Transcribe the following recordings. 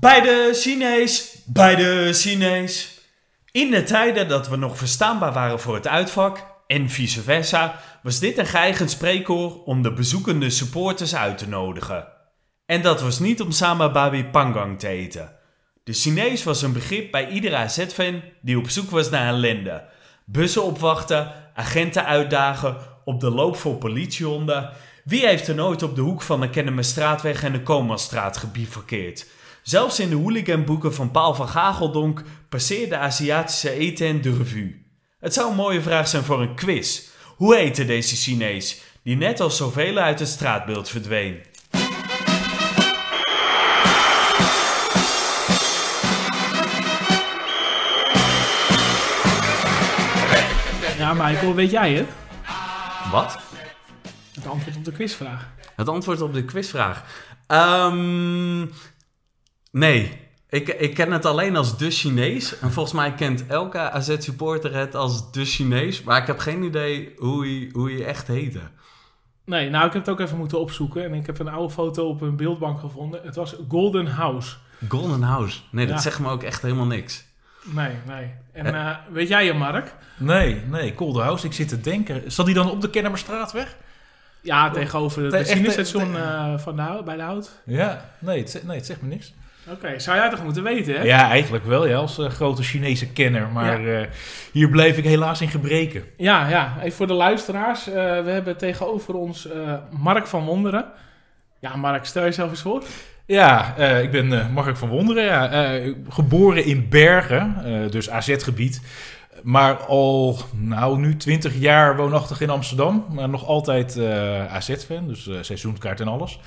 Bij de Chinees, bij de Chinees. In de tijden dat we nog verstaanbaar waren voor het uitvak, en vice versa, was dit een geëigend spreekkoor om de bezoekende supporters uit te nodigen. En dat was niet om samen babi pangang te eten. De Chinees was een begrip bij iedere AZ-fan die op zoek was naar ellende. Bussen opwachten, agenten uitdagen, op de loop voor politiehonden. Wie heeft er nooit op de hoek van de Kennemerstraatweg en de Koolmanstraat gebivakkeerd? Zelfs in de hooliganboeken van Paul van Gageldonk passeerde Aziatische eten de revue. Het zou een mooie vraag zijn voor een quiz. Hoe heette deze Chinees, die net als zoveel uit het straatbeeld verdween? Ja, Michael, weet jij het? Wat? Het antwoord op de quizvraag. Het antwoord op de quizvraag. Ehm, nee, ik, ik ken het alleen als de Chinees. En volgens mij kent elke AZ-supporter het als de Chinees. Maar ik heb geen idee hoe hij, hoe hij echt heette. Nee, nou, ik heb het ook even moeten opzoeken. En ik heb een oude foto op een beeldbank gevonden. Het was Golden House. Golden House. Nee, dat Ja. zegt me ook echt helemaal niks. Nee, nee. En eh, weet jij je, Mark? Nee, nee, Cold House. Ik zit te denken. Zat die dan op de Kennemerstraatweg? Ja, tegenover het benzinestation te- eh, van de, Hout- bij de Hout. Ja, nee het, nee, het zegt me niks. Oké, zou jij toch moeten weten, hè? Ja, eigenlijk wel, ja, als eh, grote Chinese kenner. Maar eh, hier bleef ik helaas in gebreken. Ja, ja. Even voor de luisteraars. eh, we hebben tegenover ons Mark van Wonderen. Ja, Mark, stel jezelf eens voor. Ja, ik ben Mark van Wonderen. Ja, geboren in Bergen, dus AZ-gebied. Maar al, nou, nu 20 jaar woonachtig in Amsterdam. Maar nog altijd AZ-fan, dus seizoenkaart en alles.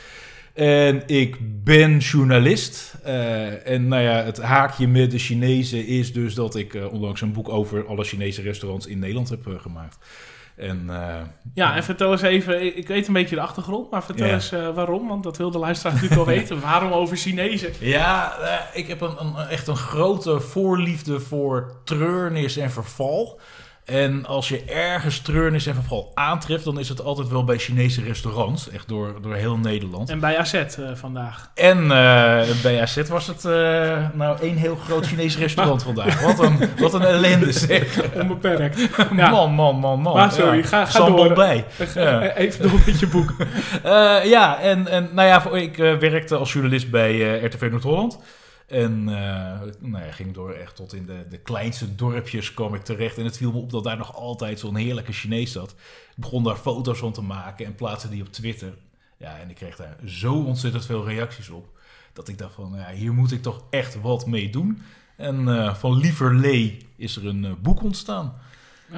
En ik ben journalist. eh, en nou ja, het haakje met de Chinezen is dus dat ik eh, onlangs een boek over alle Chinese restaurants in Nederland heb eh, gemaakt. En Ja, en vertel eens even, ik- weet een beetje de achtergrond, maar vertel Ja. eens waarom, want dat wil de luisteraar natuurlijk wel weten. Waarom over Chinezen? Ja, ik heb een, een, echt een grote voorliefde voor treurnis en verval. En als je ergens treurnis en verval aantreft, dan is het altijd wel bij Chinese restaurants. Echt door, door heel Nederland. En bij AZ eh, vandaag. En eh, bij AZ was het eh, nou één heel groot Chinees restaurant vandaag. Wat een, wat een ellende zeg. Onbeperkt. Ja. Man, man, man, man. Maar sorry, ga- ga Sambal door. bij. Ja. Even door met je boek. Ja, en, en nou ja, ik werkte als journalist bij RTV Noord-Holland. En eh, nou ja, ging door echt tot in de, de kleinste dorpjes kwam ik terecht. En het viel me op dat daar nog altijd zo'n heerlijke Chinees zat. Ik begon daar foto's van te maken en plaatste die op Twitter. Ja, en ik kreeg daar zo ontzettend veel reacties op. Dat ik dacht van, ja, hier moet ik toch echt wat mee doen. En eh, van Lieverlee is er een eh, boek ontstaan.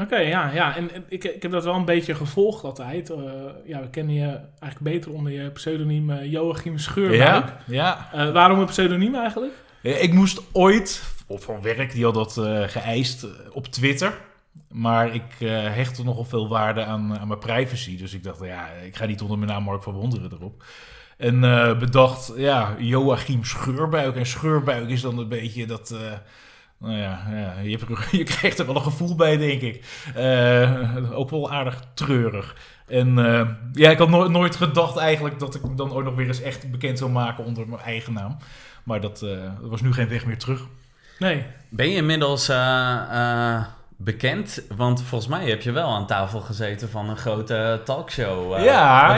Oké, ja, ja. En, en ik, ik heb dat wel een beetje gevolgd altijd. Eh, ja, we kennen je eigenlijk beter onder je pseudoniem eh, Joachim Scheurbuik. Ja, ja. Eh, waarom een pseudoniem eigenlijk? Ik moest ooit, of van werk, die had dat geëist op Twitter. Maar ik hechtte nogal veel waarde aan, aan mijn privacy. Dus ik dacht, ja, ik ga niet onder mijn naam Mark van Wonderen erop. En bedacht, ja, Joachim Scheurbuik. En Scheurbuik is dan een beetje dat... nou ja, ja je, hebt er- je krijgt er wel een gevoel bij, denk ik. Eh, ook wel aardig treurig. En eh, ja, ik had no- nooit gedacht eigenlijk dat ik me dan ooit nog weer eens echt bekend zou maken onder mijn eigen naam. Maar dat, eh, er was nu geen weg meer terug. Nee. Ben je inmiddels eh, eh, bekend? Want volgens mij heb je wel aan tafel gezeten van een grote talkshow. ja,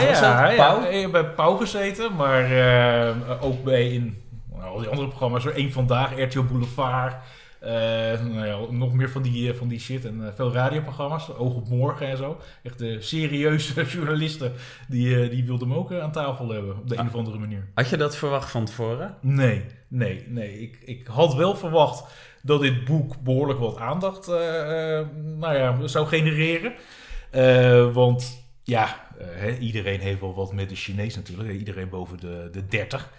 ja, dat? ja. Ik heb bij Pauw gezeten, maar eh, ook bij in nou, al die andere programma's. Zo Eén Vandaag, RTL Boulevard. Eh, nou ja, nog meer van die, eh, van die shit. En eh, veel radioprogramma's. Oog op morgen en zo. Echt de serieuze journalisten. Die, die wilden me ook aan tafel hebben. Op de een of andere manier. Had je dat verwacht van tevoren? Nee, nee, nee. Ik, ik had wel verwacht dat dit boek behoorlijk wat aandacht nou ja, zou genereren. Want ja, iedereen heeft wel wat met de Chinees natuurlijk. Iedereen boven de, de 30.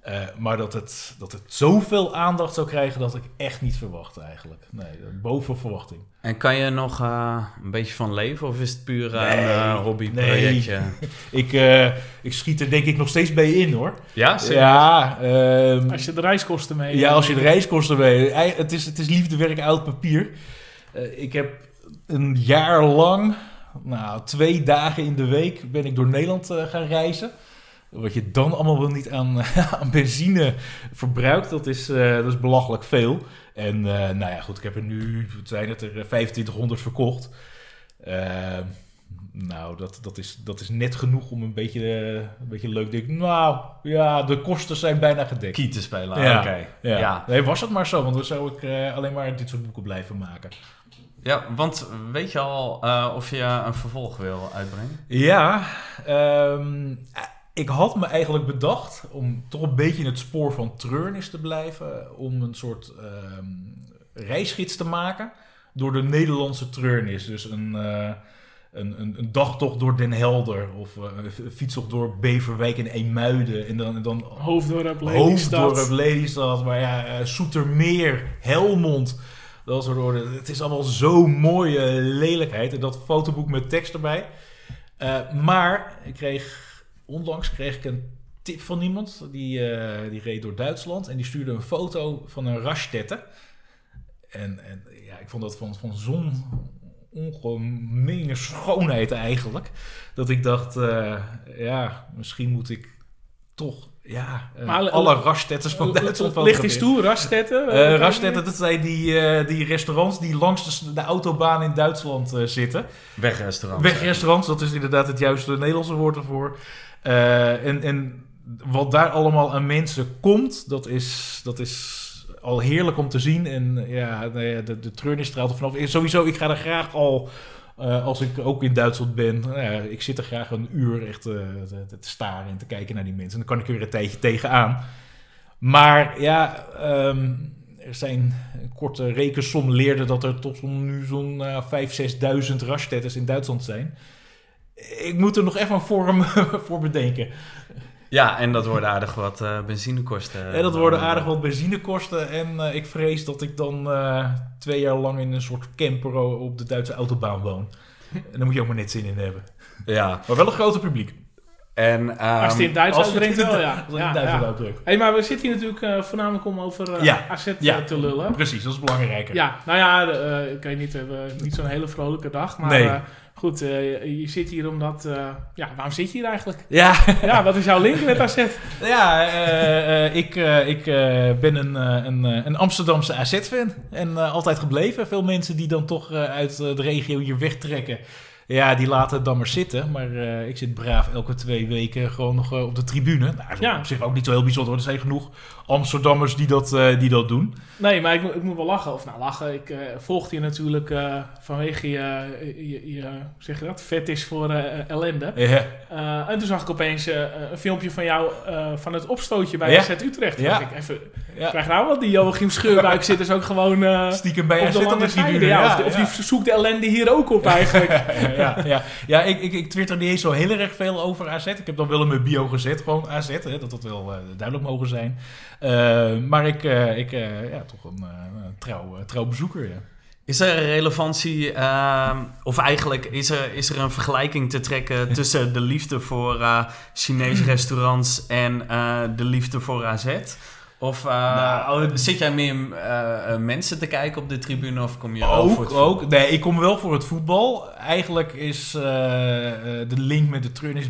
Eh, maar dat het, dat het zoveel aandacht zou krijgen, dat ik echt niet verwacht eigenlijk. Nee, boven verwachting. En kan je nog eh, een beetje van leven? Of is het puur een Nee, eh, hobbyprojectje? Ik, eh, ik schiet er denk ik nog steeds bij in hoor. Ja, serieus? Ja, ehm, Als je de reiskosten mee... Ja, als je de reiskosten. Ei- Het is, het is liefdewerk oud papier. Eh, ik heb een jaar lang, nou, twee dagen in de week, ben ik door Nederland eh, gaan reizen. Wat je dan allemaal wel niet aan, aan benzine verbruikt, dat is, eh, dat is belachelijk veel. En eh, nou ja, goed, ik heb er nu, wat zijn het er, eh, 2500 verkocht. Eh, nou, dat, dat, is, dat is net genoeg om een beetje, eh, een beetje leuk te denken. Nou, ja, de kosten zijn bijna gedekt. Key te spelen, Ja. oké. Ja. Ja. Nee, was het maar zo, want dan zou ik eh, alleen maar dit soort boeken blijven maken. Ja, want weet je al eh, of je een vervolg wil uitbrengen? Ja, ehm, ik had me eigenlijk bedacht om toch een beetje in het spoor van Treurnis te blijven. Om een soort ehm, reisgids te maken door de Nederlandse Treurnis. Dus een, eh, een, een, een dagtocht door Den Helder of eh, een fietstocht door Beverwijk en Eemuiden. En dan, en dan Hoofddorp, Lelystad. Hoofddorp, Lelystad, maar ja, eh, Soetermeer, Helmond. Dat soort orde. Het is allemaal zo'n mooie lelijkheid. En dat fotoboek met tekst erbij. Eh, maar ik kreeg, onlangs kreeg ik een tip van iemand. Die, eh, die reed door Duitsland. En die stuurde een foto van een Rastette. En, en ja, ik vond dat van, van zo'n ongemene schoonheid eigenlijk. Dat ik dacht, eh, ja, misschien moet ik toch ja, eh, Maar, alle Rastettes van Duitsland Licht is toe, Rastetten. Eh Rastette, dat zijn die, eh, die restaurants die langs de, de autobaan in Duitsland eh, zitten. Wegrestaurant. Wegrestaurants, dat is inderdaad het juiste Nederlandse woord ervoor. Eh, en, wat daar allemaal aan mensen komt, dat is, dat is al heerlijk om te zien. En ja, de, de treurnis straalt er vanaf. Sowieso, ik ga er graag al, eh, als ik ook in Duitsland ben, nou ik zit er graag een uur echt eh, te, staren en te kijken naar die mensen. En dan kan ik er weer een tijdje tegenaan. Maar ja, ehm, er zijn een korte rekensom leerde dat er tot nu zo'n uh, 5.000, 6.000 raststetters in Duitsland zijn. Ik moet er nog even een vorm voor bedenken. Ja, en dat worden aardig wat eh, benzinekosten. En dat worden aardig wat benzinekosten. En eh, ik vrees dat ik dan eh, twee jaar lang in een soort camper op de Duitse autobaan woon. En daar moet je ook maar net zin in hebben. Ja, Maar wel een groter publiek. en... ehm, Als het in Duits als het uitbrengt in wel, ja. Als ja, Duitsland ja. Hey, maar we zitten hier natuurlijk eh, voornamelijk om over eh, Ja, AZ ja. te lullen. Precies, dat is belangrijker. Ja, nou ja, eh, ik weet niet, we hebben niet zo'n hele vrolijke dag. Maar Nee. Goed, eh, je zit hier omdat... eh, ja, waarom zit je hier eigenlijk? Ja, Ja, wat is jouw link met AZ? ja eh, ik, ik ben een, een, een Amsterdamse AZ-fan. En altijd gebleven. Veel mensen die dan toch uit de regio hier wegtrekken. Ja, die laten het dan maar zitten. Maar eh, ik zit braaf elke twee weken gewoon nog eh, op de tribune. Nou, dat is Ja. op zich ook niet zo heel bijzonder. Er zijn genoeg Amsterdammers die dat, eh, die dat doen. Nee, maar ik, moet- ik moet wel lachen. Of nou, lachen. Ik volgde je natuurlijk vanwege je, je, zeg je dat, vet is voor ellende. Eh, en toen zag ik opeens een filmpje van jou van het opstootje bij Ja. AZ Utrecht. Ja. ik even, Ja. krijg nou wat die Joachim Scheurbuik zit dus ook gewoon Stiekem bij AZ op de tribune. Ja, of, die zoekt de ellende hier ook op eigenlijk. Ja, ja. ja ik, ik, ik twitter niet eens zo heel erg veel over AZ. Ik heb dan wel in mijn bio gezet, gewoon AZ. Hè, dat dat wel eh, duidelijk mogen zijn. Eh, maar ik, eh, ik ja, toch een, trouw, trouw bezoeker, ja. Is er een relevantie, ehm, of eigenlijk is er, is er een vergelijking te trekken tussen de liefde voor Chinese restaurants en de liefde voor AZ? Of eh, Nou, zit jij meer eh, eh, mensen te kijken op de tribune of kom je wel voor Ook, het voetbal? ook. Nee, ik kom wel voor het voetbal. Eigenlijk is de link met de Trun is,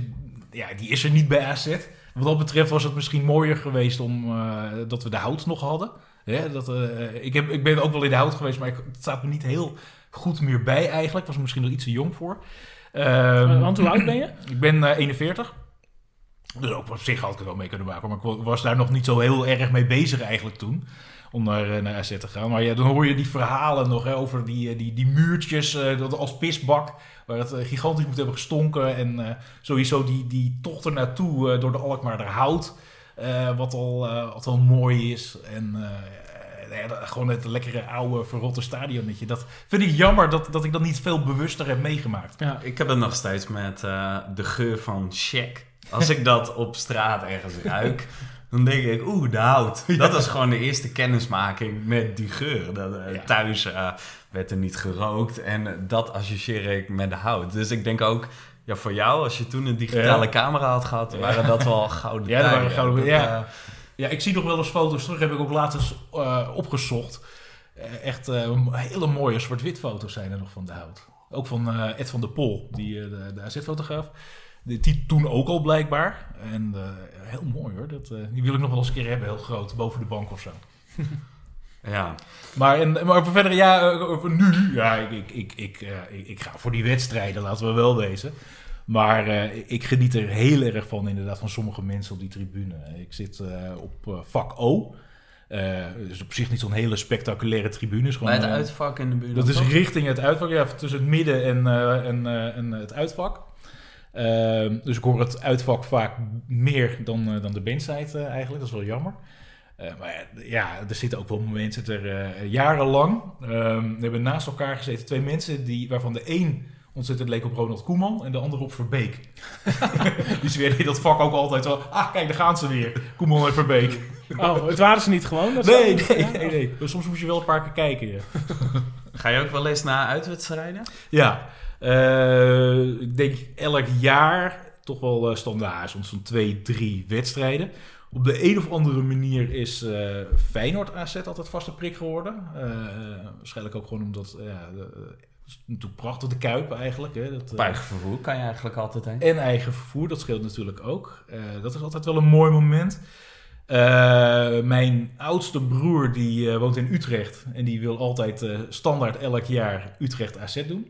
ja, die is er niet bij AZ. Wat dat betreft was het misschien mooier geweest om, eh, dat we de hout nog hadden. Hè, dat, eh, ik, heb, ik ben ook wel in de hout geweest, maar ik, het staat me niet heel goed meer bij eigenlijk. Ik was er misschien nog iets te jong voor. Ehm, Want hoe oud ben je? ik ben eh, 41. Dus ook op zich had ik het wel mee kunnen maken. Maar ik wa- was daar nog niet zo heel erg mee bezig eigenlijk toen. Om naar, eh, naar AZ te gaan. Maar ja, dan hoor je die verhalen nog hè, over die, eh, die, die muurtjes eh, dat als pisbak. Waar het gigantisch moet hebben gestonken. En eh, sowieso die, die tocht er naartoe door de Alkmaarder hout. eh, wat, al, eh, wat al mooi is. En eh, ja, gewoon het lekkere oude verrotte stadionnetje. Dat vind ik jammer dat, dat ik dat niet veel bewuster heb meegemaakt. Ja. Ik heb het nog steeds met eh, de geur van check. Als ik dat op straat ergens ruik, dan denk ik, oeh, de hout. Dat was gewoon de eerste kennismaking met die geur. Dat, eh, Ja. Thuis eh, werd er niet gerookt en dat associeer ik met de hout. Dus ik denk ook, ja, voor jou, als je toen een digitale Ja. camera had gehad, waren dat wel gouden Ja, dat waren gouden- ja. eh, Ja, ik zie nog wel eens foto's terug. Heb ik ook later eens, opgezocht. Echt hele mooie zwart-wit foto's zijn er nog van de hout. Ook van Ed van der Pol, die, de, de AZ-fotograaf. Die toen ook al blijkbaar. En eh, heel mooi hoor. Dat, eh, die wil ik nog wel eens een keer hebben, heel groot, boven de bank of zo. Ja. Maar, en, maar verder, ja, eh, over nu, ja, ik, ik, ik, ik, eh, ik, ik ga voor die wedstrijden, laten we wel wezen. Maar eh, ik geniet er heel erg van, inderdaad, van sommige mensen op die tribune. Ik zit eh, op eh, vak O. Eh dus op zich niet zo'n hele spectaculaire tribune. is gewoon, Bij het uitvak in de buurt. dat is toch? richting het uitvak, ja, tussen het midden en, eh, en, eh, en het uitvak. Ehm, dus ik hoor het uitvak vaak meer dan, eh, dan de bandside eh, eigenlijk. Dat is wel jammer. Eh, maar ja, er zitten ook wel mensen er eh, jarenlang. Ehm, we hebben naast elkaar gezeten twee mensen die, waarvan de een ontzettend leek op Ronald Koeman en de ander op Verbeek. dus weer in dat vak ook altijd zo. Ah, kijk, daar gaan ze weer. Koeman en Verbeek. Oh, het waren ze niet gewoon? Dat Nee, nee, nee, nee. Dus soms moest je wel een paar keer kijken. Ja. Ga je ook wel eens naar uitwedstrijden? Ja, ik denk elk jaar toch wel eh, standaard, soms zo'n twee, drie wedstrijden. Op de een of andere manier is eh, Feyenoord AZ altijd vaste prik geworden. Eh, waarschijnlijk ook gewoon omdat, eh, ja, de, eh, het is natuurlijk prachtig de Kuip eigenlijk. Hè, dat, eh, Op eigen vervoer kan je eigenlijk altijd heen. en eigen vervoer, dat scheelt natuurlijk ook. Eh, dat is altijd wel een mooi moment. Eh, mijn oudste broer die eh, woont in Utrecht en die wil altijd eh, standaard elk jaar Utrecht AZ doen.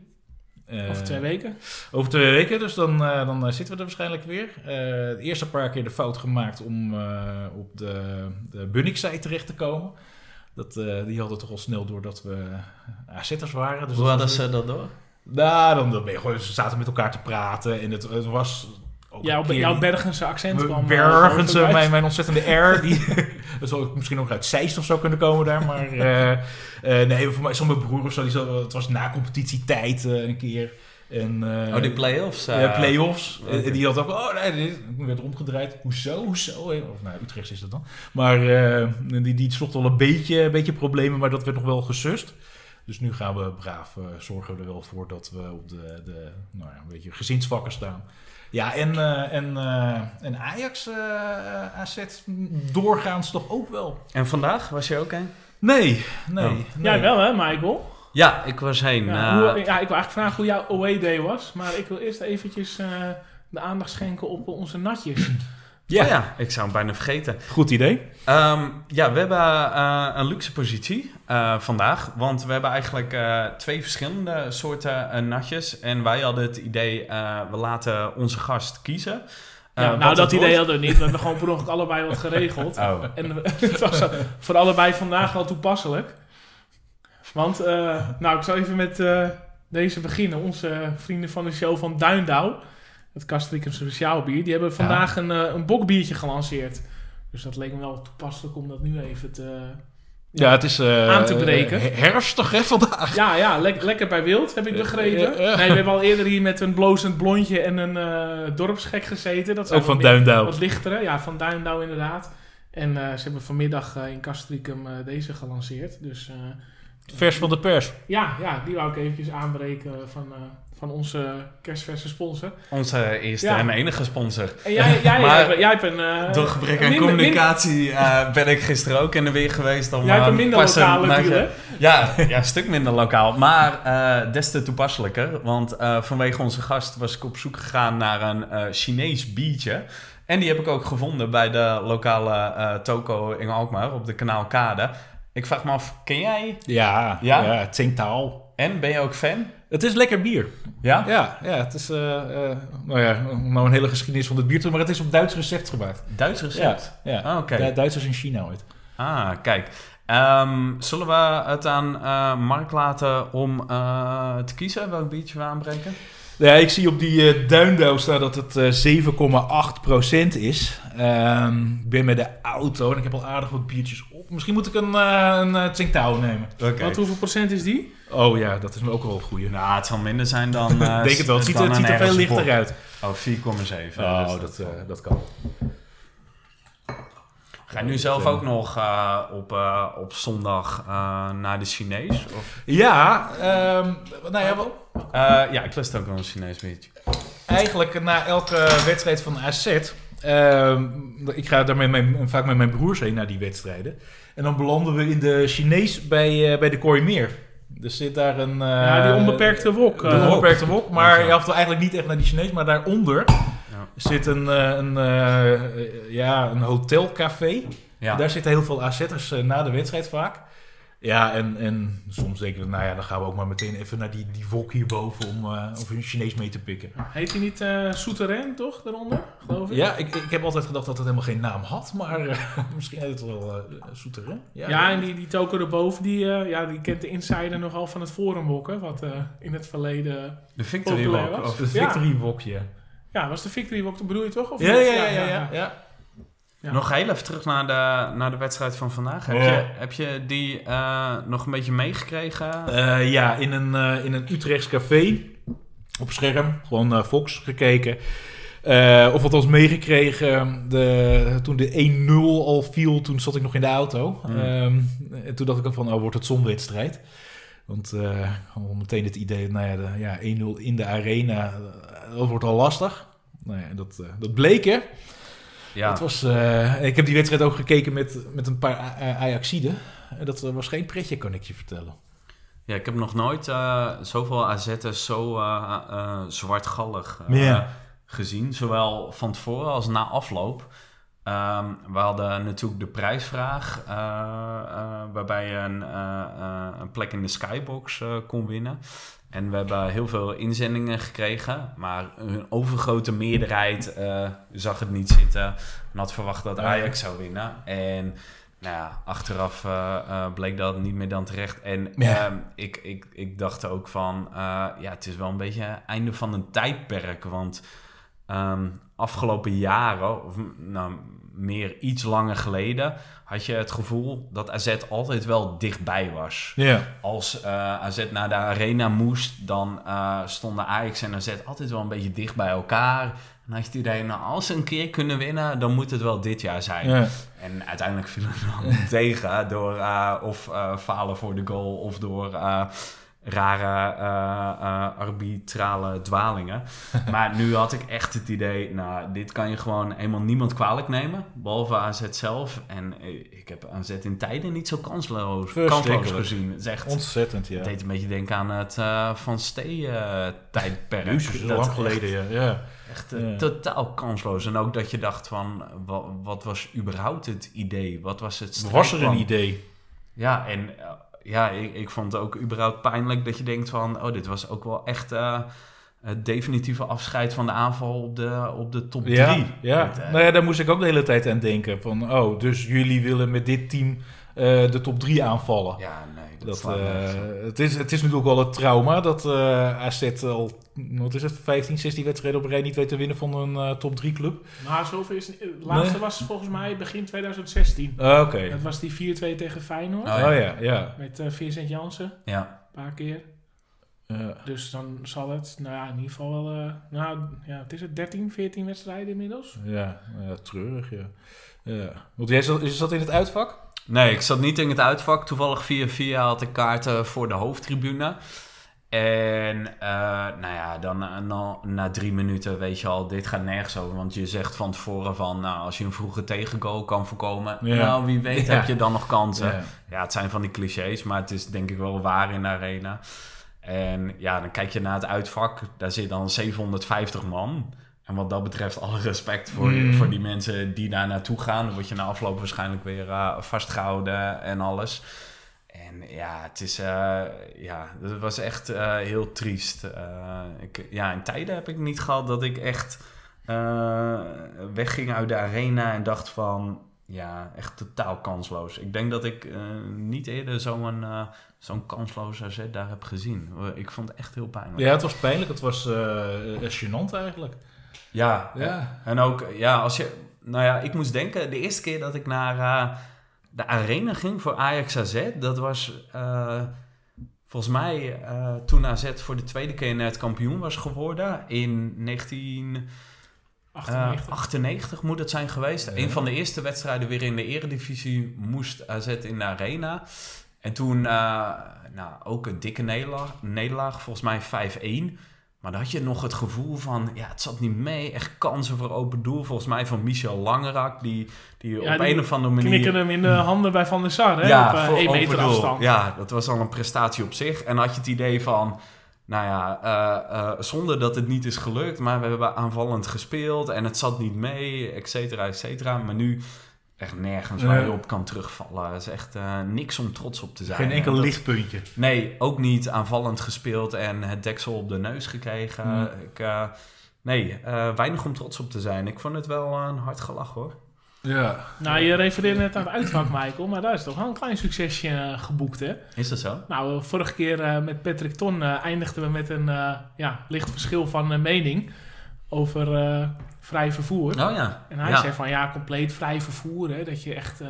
Eh, Over twee weken? over twee weken, dus dan, eh, dan eh, zitten we er waarschijnlijk weer. Eh, de eerste paar keer de fout gemaakt om eh, op de, de Bunningside terecht te komen. Dat, eh, die hadden toch al snel door dat we AZ'ers waren. Dus Hoe dat hadden ze dat door? Nou, dan, dan ben je gewoon, ze zaten met elkaar te praten en het, het was... ook Jouw, jouw Bergense accent kwam... eh, Bergense, mijn, mijn ontzettende R. Die, dat zou misschien ook uit Zeist of zo kunnen komen daar. Maar eh, eh, nee, voor mij mijn broer of zo. Die zo het was na competitietijd een keer. En, eh, oh, die play-offs? eh, ja, play-offs. die had ook, oh nee, dit werd omgedraaid. Hoezo, hoezo? Of nou, Utrecht is dat dan. Maar eh, die, die sloeg wel een beetje, een beetje problemen, maar dat werd nog wel gesust. Dus nu gaan we braaf zorgen we er wel voor dat we op de, de nou ja, een beetje gezinsvakken staan. Ja, en, eh, en, eh, en Ajax eh AZ doorgaans toch ook wel. En vandaag was je ook heen? Nee, nee. Oh. nee. Jij wel hè, Michael? Ja, ik was heen. Ja, hoe, ja, ik wil eigenlijk vragen hoe jouw away day was. Maar ik wil eerst eventjes eh, de aandacht schenken op onze natjes. Ja, oh ja, ik zou hem bijna vergeten. goed idee. Ehm, ja, we hebben eh, een luxe positie eh, vandaag. Want we hebben eigenlijk eh, twee verschillende soorten natjes. En wij hadden het idee, we laten onze gast kiezen. Ja, nou, dat idee wordt. hadden we niet. We hebben gewoon per ongeluk allebei wat geregeld. Oh. En het was voor allebei vandaag wel toepasselijk. Want, nou, ik zal even met deze beginnen. Onze vrienden van de show van Duindouw, het Castricum Speciaal Bier, die hebben vandaag een, eh, een bokbiertje gelanceerd. Dus dat leek me wel toepasselijk om dat nu even te... Ja, het is eh, Aan te breken. herfstig hè, vandaag. Ja, ja, lek- lekker bij wild, heb ik begrepen. Nee, we hebben al eerder hier met een blozend blondje en een eh, dorpsgek gezeten. Dat Ook van Duindouw. Wat lichtere, ja, van Duindouw inderdaad. En ze hebben vanmiddag in Castricum deze gelanceerd. Dus Vers van de pers. ja, ja, die wou ik eventjes aanbreken van, van onze kerstverse sponsor. Onze eerste Ja. en enige sponsor. En jij, jij, Maar hebt, jij hebt een... eh, Door gebrek aan minder- communicatie eh, ben ik gisteren ook in de weer geweest. Om, Jij hebt eh, een minder lokale deal, hè? Ja, ja, een stuk minder lokaal. Maar eh, des te toepasselijker. Want eh, vanwege onze gast was ik op zoek gegaan naar een eh, Chinees biertje. En die heb ik ook gevonden bij de lokale eh, toko in Alkmaar op de Kanaal Kade. Ik vraag me af, ken jij Ja, Ja? ja? taal. en ben je ook fan? Het is lekker bier. Ja? Ja, ja het is eh, eh, nou ja, nou een hele geschiedenis van het bier maar het is op Duits recept gemaakt. Duits recept? Ja, Ah, oké. Du- Duitsers in China ooit. Ah, kijk. Ehm, zullen we het aan eh, Mark laten om eh, te kiezen welk biertje we aanbreken? Ja, ik zie op die eh Duindouw staan dat het eh 7,8% is. Ehm, ik ben met de auto en ik heb al aardig wat biertjes op. Misschien moet ik een, eh een eh, Tsingtao nemen. Oké. Wat, hoeveel procent is die? Oh ja, dat is me ook wel een goeie. Nou, het zal minder zijn dan. eh, denk het wel. Het ziet, dan het ziet er veel lichter uit. Oh, 4,7. Oh, Dus dat, eh, dat kan. Ga je nu zelf ook nog eh, op, eh, op zondag eh, naar de Chinees? Of? Ja, ehm, nou ja, wel, Eh, ja, ik lust ook wel een Chinees biertje. eigenlijk na elke wedstrijd van AZ. ehm, ik ga daar met mijn, vaak met mijn broers heen naar die wedstrijden. En dan belanden we in de Chinees bij, eh, bij de Kooimeer. Er zit daar een... eh, ja, die onbeperkte wok. De eh, onbeperkte wok. Maar je hoeft wel eigenlijk niet echt naar die Chinees. Maar daaronder zit een, eh, een, eh, ja, een hotelcafé. Ja. Daar zitten heel veel AZ'ers eh, na de wedstrijd vaak. Ja, en, en soms denken we, nou ja, dan gaan we ook maar meteen even naar die, die wok hierboven om eh of een Chinees mee te pikken. Heet hij niet eh Souterrain, toch, daaronder? Geloof ik? Ja, ik, ik heb altijd gedacht dat het helemaal geen naam had, maar eh, misschien heet het wel uh, Souterrain. Ja, en die, die toko erboven, die, eh, ja, die kent de insider nogal van het forumbokken, wat eh, in het verleden... De Victory was. of- Het Ja. Victory Wokje. Ja, was de Victory Walk, bedoel je toch? Of Ja, niet? ja, ja, ja, ja, ja. Ja. Nog heel even terug naar de, naar de wedstrijd van vandaag. Heb, Ja. je, heb je die eh, nog een beetje meegekregen? Eh, ja, in een, eh, in een Utrechts café op scherm, gewoon Fox gekeken. Eh, of althans meegekregen, de, toen de 1-0 al viel, toen zat ik nog in de auto. Hmm. Ehm, en toen dacht ik ook van, oh, wordt het zonwedstrijd? Want eh al meteen het idee, nou ja, de, ja 1-0 in de arena, eh, dat wordt al lastig. Nou ja, dat, eh, dat bleek hè. ja. Het was, ik heb die wedstrijd ook gekeken met, met een paar Ajaxiden. En dat was geen pretje, kan ik je vertellen. ja, ik heb nog nooit zoveel AZ'ers zo zwartgallig Ja. gezien. Zowel van tevoren als na afloop. Ehm, we hadden natuurlijk de prijsvraag, eh, eh, waarbij je een, eh, een plek in de skybox kon winnen. En we hebben heel veel inzendingen gekregen, maar een overgrote meerderheid zag het niet zitten en had verwacht dat Ajax zou winnen. En nou ja, achteraf bleek dat niet meer dan terecht. En Ja. ehm, ik, ik, ik dacht ook van, ja, het is wel een beetje het einde van een tijdperk, want ehm, afgelopen jaren, of nou, meer iets langer geleden, had je het gevoel dat AZ altijd wel dichtbij was. Ja. Als eh, AZ naar de arena moest, dan eh, stonden Ajax en AZ altijd wel een beetje dicht bij elkaar. En had je het idee, nou, als ze een keer kunnen winnen, dan moet het wel dit jaar zijn. En uiteindelijk viel het dan tegen door eh, of falen voor de goal of door rare eh, eh, arbitrale dwalingen. maar nu had ik echt het idee, nou, dit kan je gewoon helemaal niemand kwalijk nemen, behalve AZ zelf. En eh, ik heb AZ in tijden niet zo kansloos, kansloos gezien. Het is echt... Ontzettend, ja. Het deed een beetje denken aan het Van Stee-tijdperk. Jezus, zo lang geleden, ja. ja. Echt Ja. totaal kansloos. En ook dat je dacht van, wat, wat was überhaupt het idee? Wat was het Was er een idee? Ja, en ja, ik, ik vond het ook überhaupt pijnlijk dat je denkt van... Oh, dit was ook wel echt eh, het definitieve afscheid van de aanval op de, op de top 3. Ja, ja. nou ja, daar moest ik ook de hele tijd aan denken. Van, oh, dus jullie willen met dit team eh, de top 3 aanvallen. ja, nee, dat, Dat, eh, het, is, het is natuurlijk wel het trauma dat eh AZ al, wat is het, 15, 16 wedstrijden op een rij niet weet te winnen van een eh, top 3 club. Nou, zoveel is het niet. Het laatste Nee. was volgens mij begin 2016. Ah, Oké. Dat was die 4-2 tegen Feyenoord. Oh, Oh ja. ja, ja. Met eh Vincent Jansen, Ja, een paar keer. Ja. Dus dan zal het, nou ja, in ieder geval wel, eh, nou ja, het is het 13, 14 wedstrijden inmiddels. Ja, ja, treurig, ja. ja. Want jij zat, je zat in het uitvak? Nee, ik zat niet in het uitvak. Toevallig via via had ik kaarten voor de hoofdtribune. En eh, nou ja, dan eh, na, na drie minuten weet je al, dit gaat nergens over. Want je zegt van tevoren van, nou, als je een vroege tegengoal kan voorkomen, Ja. nou, wie weet Ja. heb je dan nog kansen. Ja. Ja, het zijn van die clichés, maar het is denk ik wel waar in de arena. En ja, dan kijk je naar het uitvak, daar zit dan 750 man. En wat dat betreft, alle respect voor, Mm. voor die mensen die daar naartoe gaan. Dan word je na afloop waarschijnlijk weer eh, vastgehouden en alles. En ja, het is, eh, ja, het was echt eh, heel triest. Ik, ja, in tijden heb ik niet gehad dat ik echt wegging uit de arena en dacht van, ja, echt totaal kansloos. Ik denk dat ik niet eerder zo'n zo'n kansloze AZ daar heb gezien. Ik vond het echt heel pijnlijk. Ja, het was pijnlijk. Het was eh, gênant eigenlijk. Ja, Ja. en ook, ja, als je... Nou ja, ik moest denken, de eerste keer dat ik naar eh, de arena ging voor Ajax AZ, dat was eh, volgens mij eh, toen AZ voor de tweede keer net kampioen was geworden in 1998 98. moet het zijn geweest. Ja. Een van de eerste wedstrijden weer in de eredivisie moest AZ in de arena. En toen nou, ook een dikke nederlaag, nederlaag volgens mij 5-1. Maar dan had je nog het gevoel van, ja, het zat niet mee. Echt kansen voor open doel. Volgens mij van Michel Langerak, die, die Ja, op die een of andere manier... Knikken hem in de handen bij Van der Sar, hè? Ja, op eh, voor 1 open meter doel. afstand. Ja, dat was al een prestatie op zich. En had je het idee van, nou ja, eh, eh, zonder dat het niet is gelukt. Maar we hebben aanvallend gespeeld en het zat niet mee, et cetera, et cetera. Maar nu echt nergens waar je op kan terugvallen. Het is echt eh, niks om trots op te zijn. Geen enkel dat- lichtpuntje. Nee, ook niet aanvallend gespeeld en het deksel op de neus gekregen. Ik, eh, nee, eh, weinig om trots op te zijn. Ik vond het wel een hard gelach hoor. Ja. Nou, je refereerde net aan het uitvak, Michael, maar daar is toch wel een klein succesje geboekt, hè? Is dat zo? Nou, vorige keer eh, met Patrick Ton eindigden we met een eh, ja, licht verschil van mening over eh, vrij vervoer. Oh ja. En hij ja. zei van ja, compleet vrij vervoer, hè, dat je echt eh,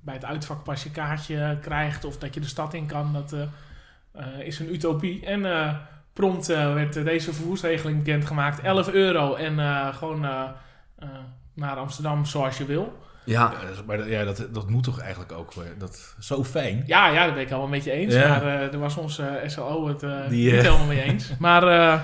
bij het uitvak pas je kaartje krijgt of dat je de stad in kan, dat eh, eh, is een utopie. En eh, prompt werd deze vervoersregeling bekendgemaakt, 11 euro en eh, gewoon naar Amsterdam zoals je wil. Ja, maar dat- ja, dat, dat moet toch eigenlijk ook. Dat, zo fijn. Ja, ja, dat ben ik allemaal met je eens. Ja. Maar eh daar was onze eh, SLO het eh, Die, niet helemaal mee eens. Maar eh,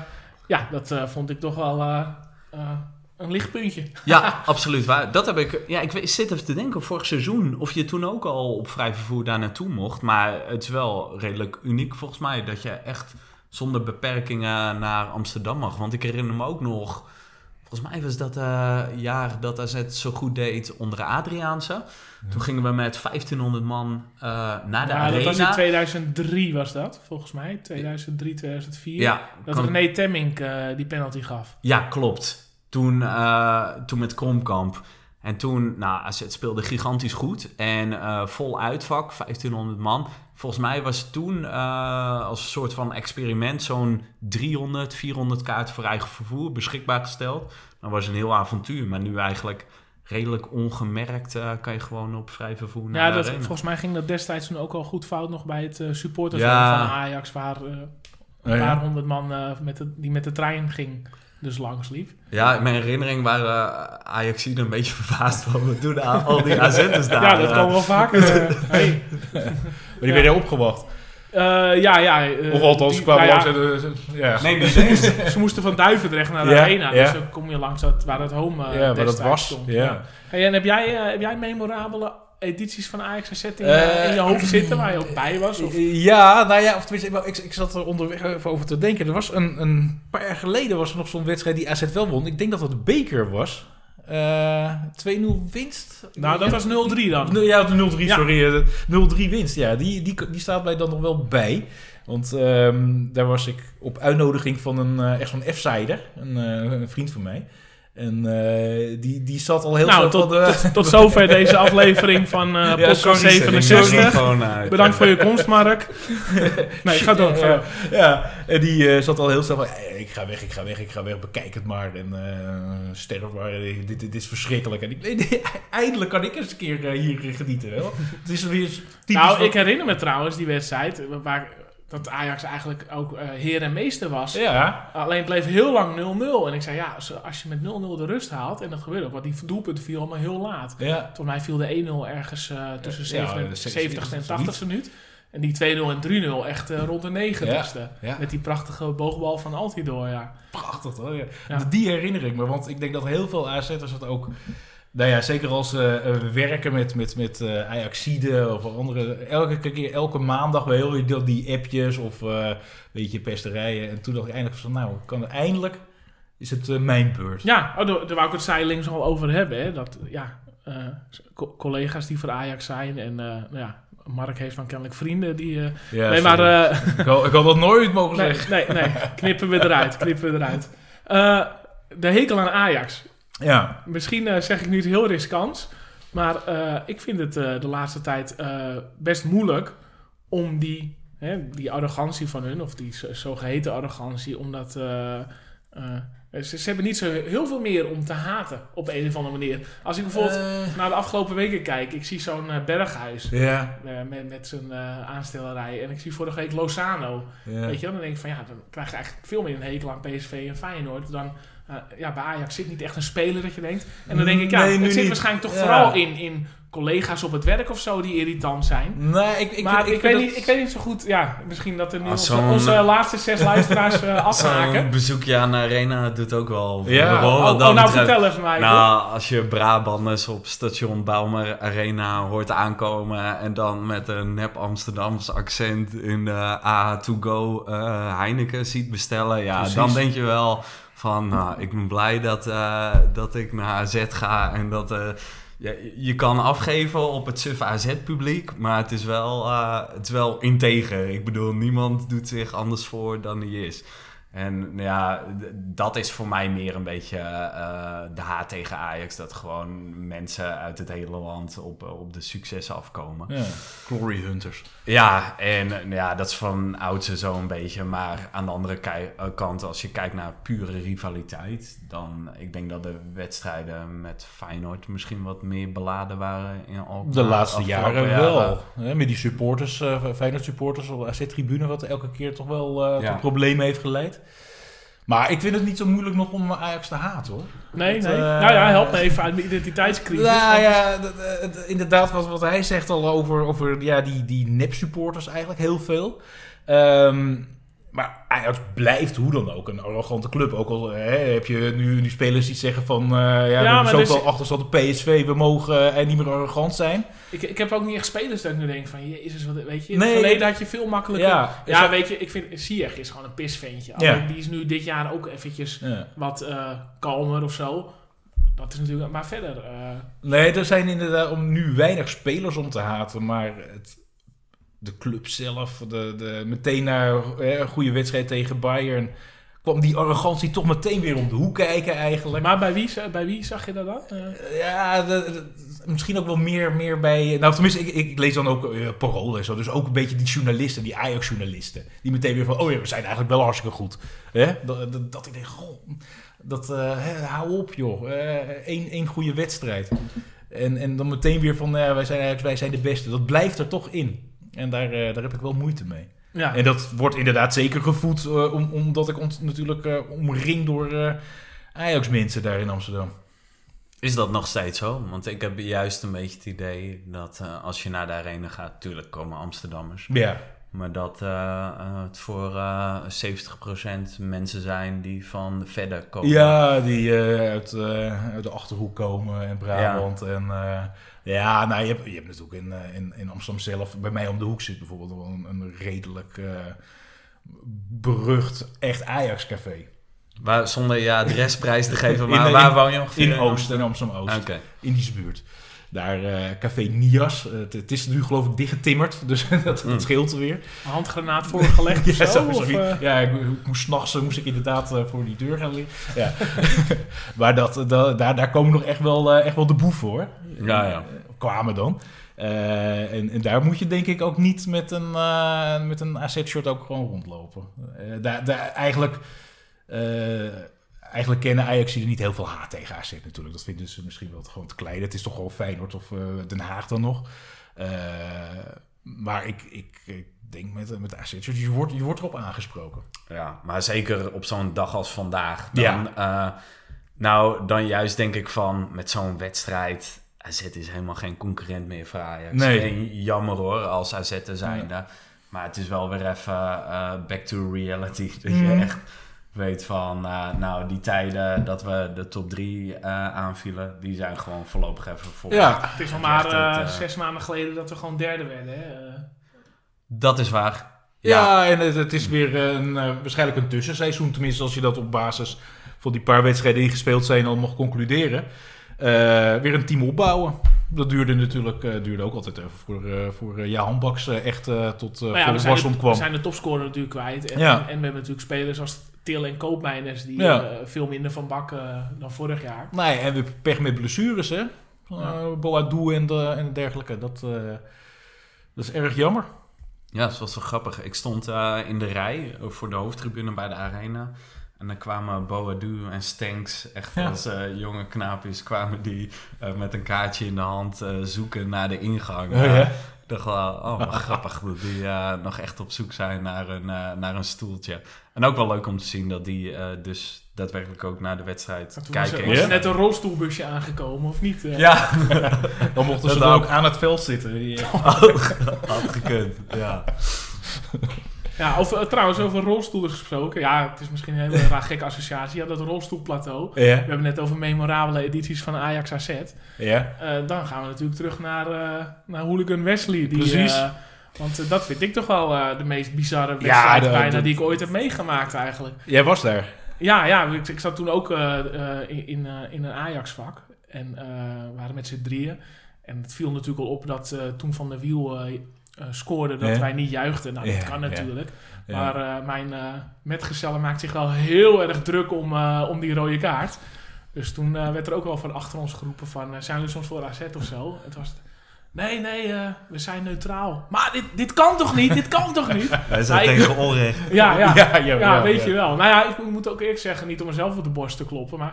ja, dat eh, vond ik toch wel eh, eh, een lichtpuntje. ja, absoluut waar. Dat heb ik. Ja, ik zit even te denken vorig seizoen of je toen ook al op vrij vervoer daar naartoe mocht. Maar het is wel redelijk uniek volgens mij dat je echt zonder beperkingen naar Amsterdam mag. Want ik herinner me ook nog. Volgens mij was dat eh jaar dat AZ het zo goed deed onder de Adriaanse. Toen gingen we met 1500 man eh, naar de arena. dat was in 2003 was dat, volgens mij. 2003, 2004. ja, Dat René Temmink eh, die penalty gaf. Ja, klopt. Toen, toen met Kromkamp. En toen, nou, AZ speelde gigantisch goed. En vol uitvak, 1500 man. Volgens mij was toen eh, als een soort van experiment zo'n 300, 400 kaarten voor eigen vervoer beschikbaar gesteld. Dat was een heel avontuur. Maar nu eigenlijk redelijk ongemerkt eh, kan je gewoon op vrij vervoer naar Ja, dat, volgens mij ging dat destijds toen ook al goed fout nog bij het supporters Ja. van Ajax, waar eh, een Ja, ja. paar honderd man eh, met de, die met de trein ging, dus langs liep. Ja, in mijn herinnering waren ajax een beetje verbaasd van we doen aan al die AZ'ers daar. ja, dat kan wel vaker. hey. Maar die werden opgewacht. Eh, ja, ja. eh, Of althans, die- kwamen nou langs ja, en, ja. Nee, niet eens. Ze moesten van Duivendrecht naar de Ja, arena, ja. dus dan kom je langs dat, waar het home eh, Ja, waar dat was, stond. ja. Hey, en heb jij, heb jij memorabele edities van Ajax AZ in, in je hoofd zitten, waar je ook bij was? Of? Ja, nou ja, of tenminste, ik, ik zat er onderweg even over te denken. Er was een, een paar jaar geleden was er nog zo'n wedstrijd die AZ wel won. Ik denk dat dat de beker was. Eh 2-0 winst. Nou, dat was 0-3 dan. Ja, de 0-3, Ja. sorry. eh, 0-3 winst, ja. Die, die, die staat mij dan nog wel bij. Want ehm, daar was ik op uitnodiging van een, eh, echt zo'n F-sider, een, eh, een vriend van mij. En eh, die, die zat al heel Nou, tot, de... tot, tot zover deze aflevering van eh Ja, podcast sorry, sorry, 67. Gewoon uit. Bedankt voor je komst, Mark. Nee, ga door. Ga Ja, door. ja, en die eh, zat al heel snel van, "Eh, ik ga weg, ik ga weg, ik ga weg, bekijk het maar. En eh sterf maar, dit, dit is verschrikkelijk. En ik, nee, eindelijk kan ik eens een keer hier genieten. Wel. Het is weer typisch Nou, van- ik herinner me trouwens die wedstrijd, waar dat Ajax eigenlijk ook eh, heer en meester was. Ja, Alleen het bleef heel lang 0-0. En ik zei, ja, als- je met 0-0 de rust haalt, en dat gebeurde ook, want die doelpunten viel allemaal heel laat. ja. Volgens mij viel de 1-0 ergens eh, tussen Ja, 70 de 70ste en zoiets. 80ste minuut. En die 2-0 en 3-0 echt eh, rond de 90ste. Ja. Met die prachtige boogbal van Altidor, ja. Prachtig hoor. Ja. Ja. Die herinner ik me, want ik denk dat heel veel AZ'ers het ook... Nou ja, zeker als ze eh, werken met, met, met eh Ajaxide of andere... Elke keer, elke maandag wel heel veel die appjes of eh weet je, pesterijen. En toen dacht ik eindelijk van, nou, kan eindelijk is het eh, mijn beurt. Ja, oh, daar, daar wou ik het zijlings al over hebben. Hè. Dat, ja, eh, co- collega's die voor Ajax zijn. En eh, nou ja, Mark heeft dan kennelijk vrienden die... eh, Ja, nee, maar... sorry. eh, ik, had, ik had dat nooit mogen nee, zeggen. nee, nee, knippen we eruit. Knippen we eruit. Eh, de hekel aan Ajax. Ja, Misschien eh, zeg ik nu het heel riskant. Maar eh, ik vind het eh, de laatste tijd best moeilijk om die, hè, die arrogantie van hun, of die zo- zogeheten arrogantie, omdat ze, ze hebben niet zo heel veel meer om te haten op een of andere manier. Als ik bijvoorbeeld naar de afgelopen weken kijk, ik zie zo'n berghuis. met, met zijn aanstellerij. En ik zie vorige week Lozano. Weet je? Dan denk ik van ja, dan krijg je eigenlijk veel meer een hekel aan PSV en Feyenoord. Dan eh, ja, bij Ajax zit niet echt een speler dat je denkt. En dan denk ik, ja, Nee, het zit niet. waarschijnlijk toch Ja. vooral in, in collega's op het werk of zo die irritant zijn. Nee, ik, ik, maar ik, weet niet, ik weet niet zo goed. Ja, misschien dat er nu Als onze, onze laatste zes luisteraars eh, afhaken. Zo'n bezoekje aan de arena doet ook wel Ja. Oh, oh, nou betreft. vertel even mij. Nou, als je Brabanders op station Bouwmer Arena hoort aankomen en dan met een nep Amsterdams accent in de A2Go eh, Heineken ziet bestellen, ja, Precies. dan denk je wel van, nou, ik ben blij dat, eh, dat ik naar AZ ga en dat... eh, ja, je kan afgeven op het suf AZ-publiek, maar het is, wel, eh, het is wel integer. Ik bedoel, niemand doet zich anders voor dan hij is. En ja, d- dat is voor mij meer een beetje de haat tegen Ajax. Dat gewoon mensen uit het hele land op, op de successen afkomen. Ja, Glory Hunters. Ja, en eh, ja, dat is van oudse zo een beetje. Maar aan de andere eh, kant, als je kijkt naar pure rivaliteit... dan, ik denk dat de wedstrijden met Feyenoord misschien wat meer beladen waren. In Alkmaar De laatste jaren wel. Hè, met die supporters, eh Feyenoord supporters, op de AZ-tribune, wat elke keer toch wel eh, Ja. tot problemen heeft geleid. Maar ik vind het niet zo moeilijk nog om Ajax te haten hoor. Nee, Dat, nee. eh, nou ja, help me even uit mijn identiteitscrisis. Nou ja, eh, inderdaad, wat, wat hij zegt al over, over ja, die, die nep-supporters eigenlijk heel veel. Ehm, maar Ajax blijft hoe dan ook een arrogante club. Ook al hè, heb je nu, nu spelers die zeggen van... eh, ja, we maar hebben dus- zoveel achterstand op PSV, we mogen eh, niet meer arrogant zijn. Ik, ik heb ook niet echt spelers dat ik nu denk van, jezus, wat, weet je, in Nee, het verleden had je veel makkelijker... Ja, Ja, weet je, ik vind Ziyech is gewoon een pisventje. Ja. Die is nu dit jaar ook eventjes Ja. wat eh, kalmer of zo. Dat is natuurlijk... Maar verder... eh, Nee, er zijn inderdaad om nu weinig spelers om te haten, maar het, de club zelf, de, de, meteen na hè, een goede wedstrijd tegen Bayern, kwam die arrogantie toch meteen weer om de hoek kijken eigenlijk. maar bij wie, bij wie zag je dat dan? Eh, Ja, de- de- misschien ook wel meer, meer bij... Nou, tenminste, ik, ik lees dan ook uh, Parool en zo. Dus ook een beetje die journalisten, die Ajax-journalisten. Die meteen weer van, oh ja, we zijn eigenlijk wel hartstikke goed. Hè? Dat, dat, dat ik denk, goh, dat, eh, hè, hou op joh. Eén één goede wedstrijd. En, en dan meteen weer van, wij zijn wij zijn de beste. Dat blijft er toch in. En daar, eh, daar heb ik wel moeite mee. ja. En dat wordt inderdaad zeker gevoed, eh, om, omdat ik ons natuurlijk eh, omring door eh, Ajax-mensen daar in Amsterdam. Is dat nog steeds zo? Want ik heb juist een beetje het idee dat eh, als je naar de arena gaat, tuurlijk komen Amsterdammers. Ja, Maar dat het voor eh 70% mensen zijn die van verder komen. Ja, die eh, uit, eh, uit de Achterhoek komen en Brabant. En eh, ja, nou, je hebt, je hebt natuurlijk in, eh, in, in Amsterdam zelf, bij mij om de hoek zit bijvoorbeeld wel een, een redelijk eh, berucht echt Ajax-café. Waar, zonder je adresprijs te geven, maar in- waar woon je ongeveer? In Oost, in Amsterdam-Oost. Oké. In die buurt. Daar eh, Café Nias. Eh, het, het is nu geloof ik dichtgetimmerd, dus dat, Mm. dat scheelt weer. Een handgranaat voorgelegd of Ja, zo? zo- of, sorry. eh, ja ik, ik moest s'nachts moest ik inderdaad voor die deur gaan liggen. Ja. maar dat, dat, daar, daar komen nog echt wel, eh, echt wel de boeven hoor. Ja, ja. Kwamen dan. Eh, en, en daar moet je denk ik ook niet met een, eh, met een AZ-shirt ook gewoon rondlopen. Eh, daar, daar, eigenlijk, eh, eigenlijk kennen Ajax er niet heel veel haat tegen AZ natuurlijk. Dat vinden ze misschien wel gewoon te klein. Het is toch wel Feyenoord of eh, Den Haag dan nog. Eh, maar ik, ik, ik denk met, met AZ-shirt, je wordt, je wordt erop aangesproken. Ja, maar zeker op zo'n dag als vandaag. Dan, Ja. eh, nou, dan juist denk ik van met zo'n wedstrijd. AZ is helemaal geen concurrent meer voor Ajax. Nee. En jammer hoor, als AZ te zijn. Maar het is wel weer even back to reality. Dat Mhm. je echt weet van, eh, nou, die tijden dat we de top 3 aanvielen, die zijn gewoon voorlopig even voor. Ja, Het is al maar het, eh, eh, zes maanden geleden dat we gewoon derde werden. Hè? Eh, Dat is waar. Ja, en het, het is weer een, eh, waarschijnlijk een tussenseizoen. Tenminste, als je dat op basis van die paar wedstrijden die gespeeld zijn al mag concluderen. Eh, weer een team opbouwen. Dat duurde natuurlijk eh, duurde ook altijd even voor, eh voor eh, ja, Handbaks eh, echt eh, tot uh, ja, voor de, we kwam. zijn de topscorer natuurlijk kwijt. En, Ja. en, en we hebben natuurlijk spelers als Til en Koopmeiners die Ja. eh, veel minder van bak eh, dan vorig jaar. Nee, en we pech met blessures, hè. Uh, Boadu en, de, en dergelijke. Dat, eh, dat is erg jammer. Ja, dat was wel grappig. Ik stond eh, in de rij eh, voor de hoofdtribune bij de arena. En dan kwamen Boadu en Stanks, echt Ja. als eh, jonge knaapjes, kwamen die eh, met een kaartje in de hand eh, zoeken naar de ingang. Oh, Eh, ja. Dacht wel, oh, grappig dat die eh, nog echt op zoek zijn naar een, eh, naar een stoeltje. En ook wel leuk om te zien dat die eh, dus daadwerkelijk ook naar de wedstrijd Toen was, kijken. er, was er net een rolstoelbusje aangekomen, of niet? Ja, Dan mochten ze dan ook. aan het veld zitten. Ja. had gekund. Ja. Ja, over, eh, trouwens, over rolstoelers gesproken. Ja, het is misschien een hele raar gekke associatie. Ja, dat rolstoelplateau. We hebben net over memorabele edities van Ajax AZ. ja. Eh, dan gaan we natuurlijk terug naar, eh, naar Hooligan Wesley. Die, Precies. want dat vind ik toch wel de meest bizarre wedstrijd bijna de- die ik ooit heb meegemaakt eigenlijk. Jij was daar. Ja, ja ik, ik zat toen ook in, in, in een Ajax-vak. En we waren met z'n drieën. En het viel natuurlijk al op dat toen Van der Wiel scoorde, dat wij niet juichten. Nou, dat kan natuurlijk. Maar eh, mijn eh metgezellen maakt zich wel heel erg druk om, eh, om die rode kaart. Dus toen eh, werd er ook wel van achter ons geroepen van... eh, zijn jullie soms voor AZ of zo? Het was... Nee, nee, eh, we zijn neutraal. Maar dit, dit kan toch niet? Dit kan toch niet? Wij zijn tegen onrecht. Ja, ja. Ja, Ja, ja, ja, weet je wel. Nou ja, ik moet ook eerlijk zeggen, niet om mezelf op de borst te kloppen, maar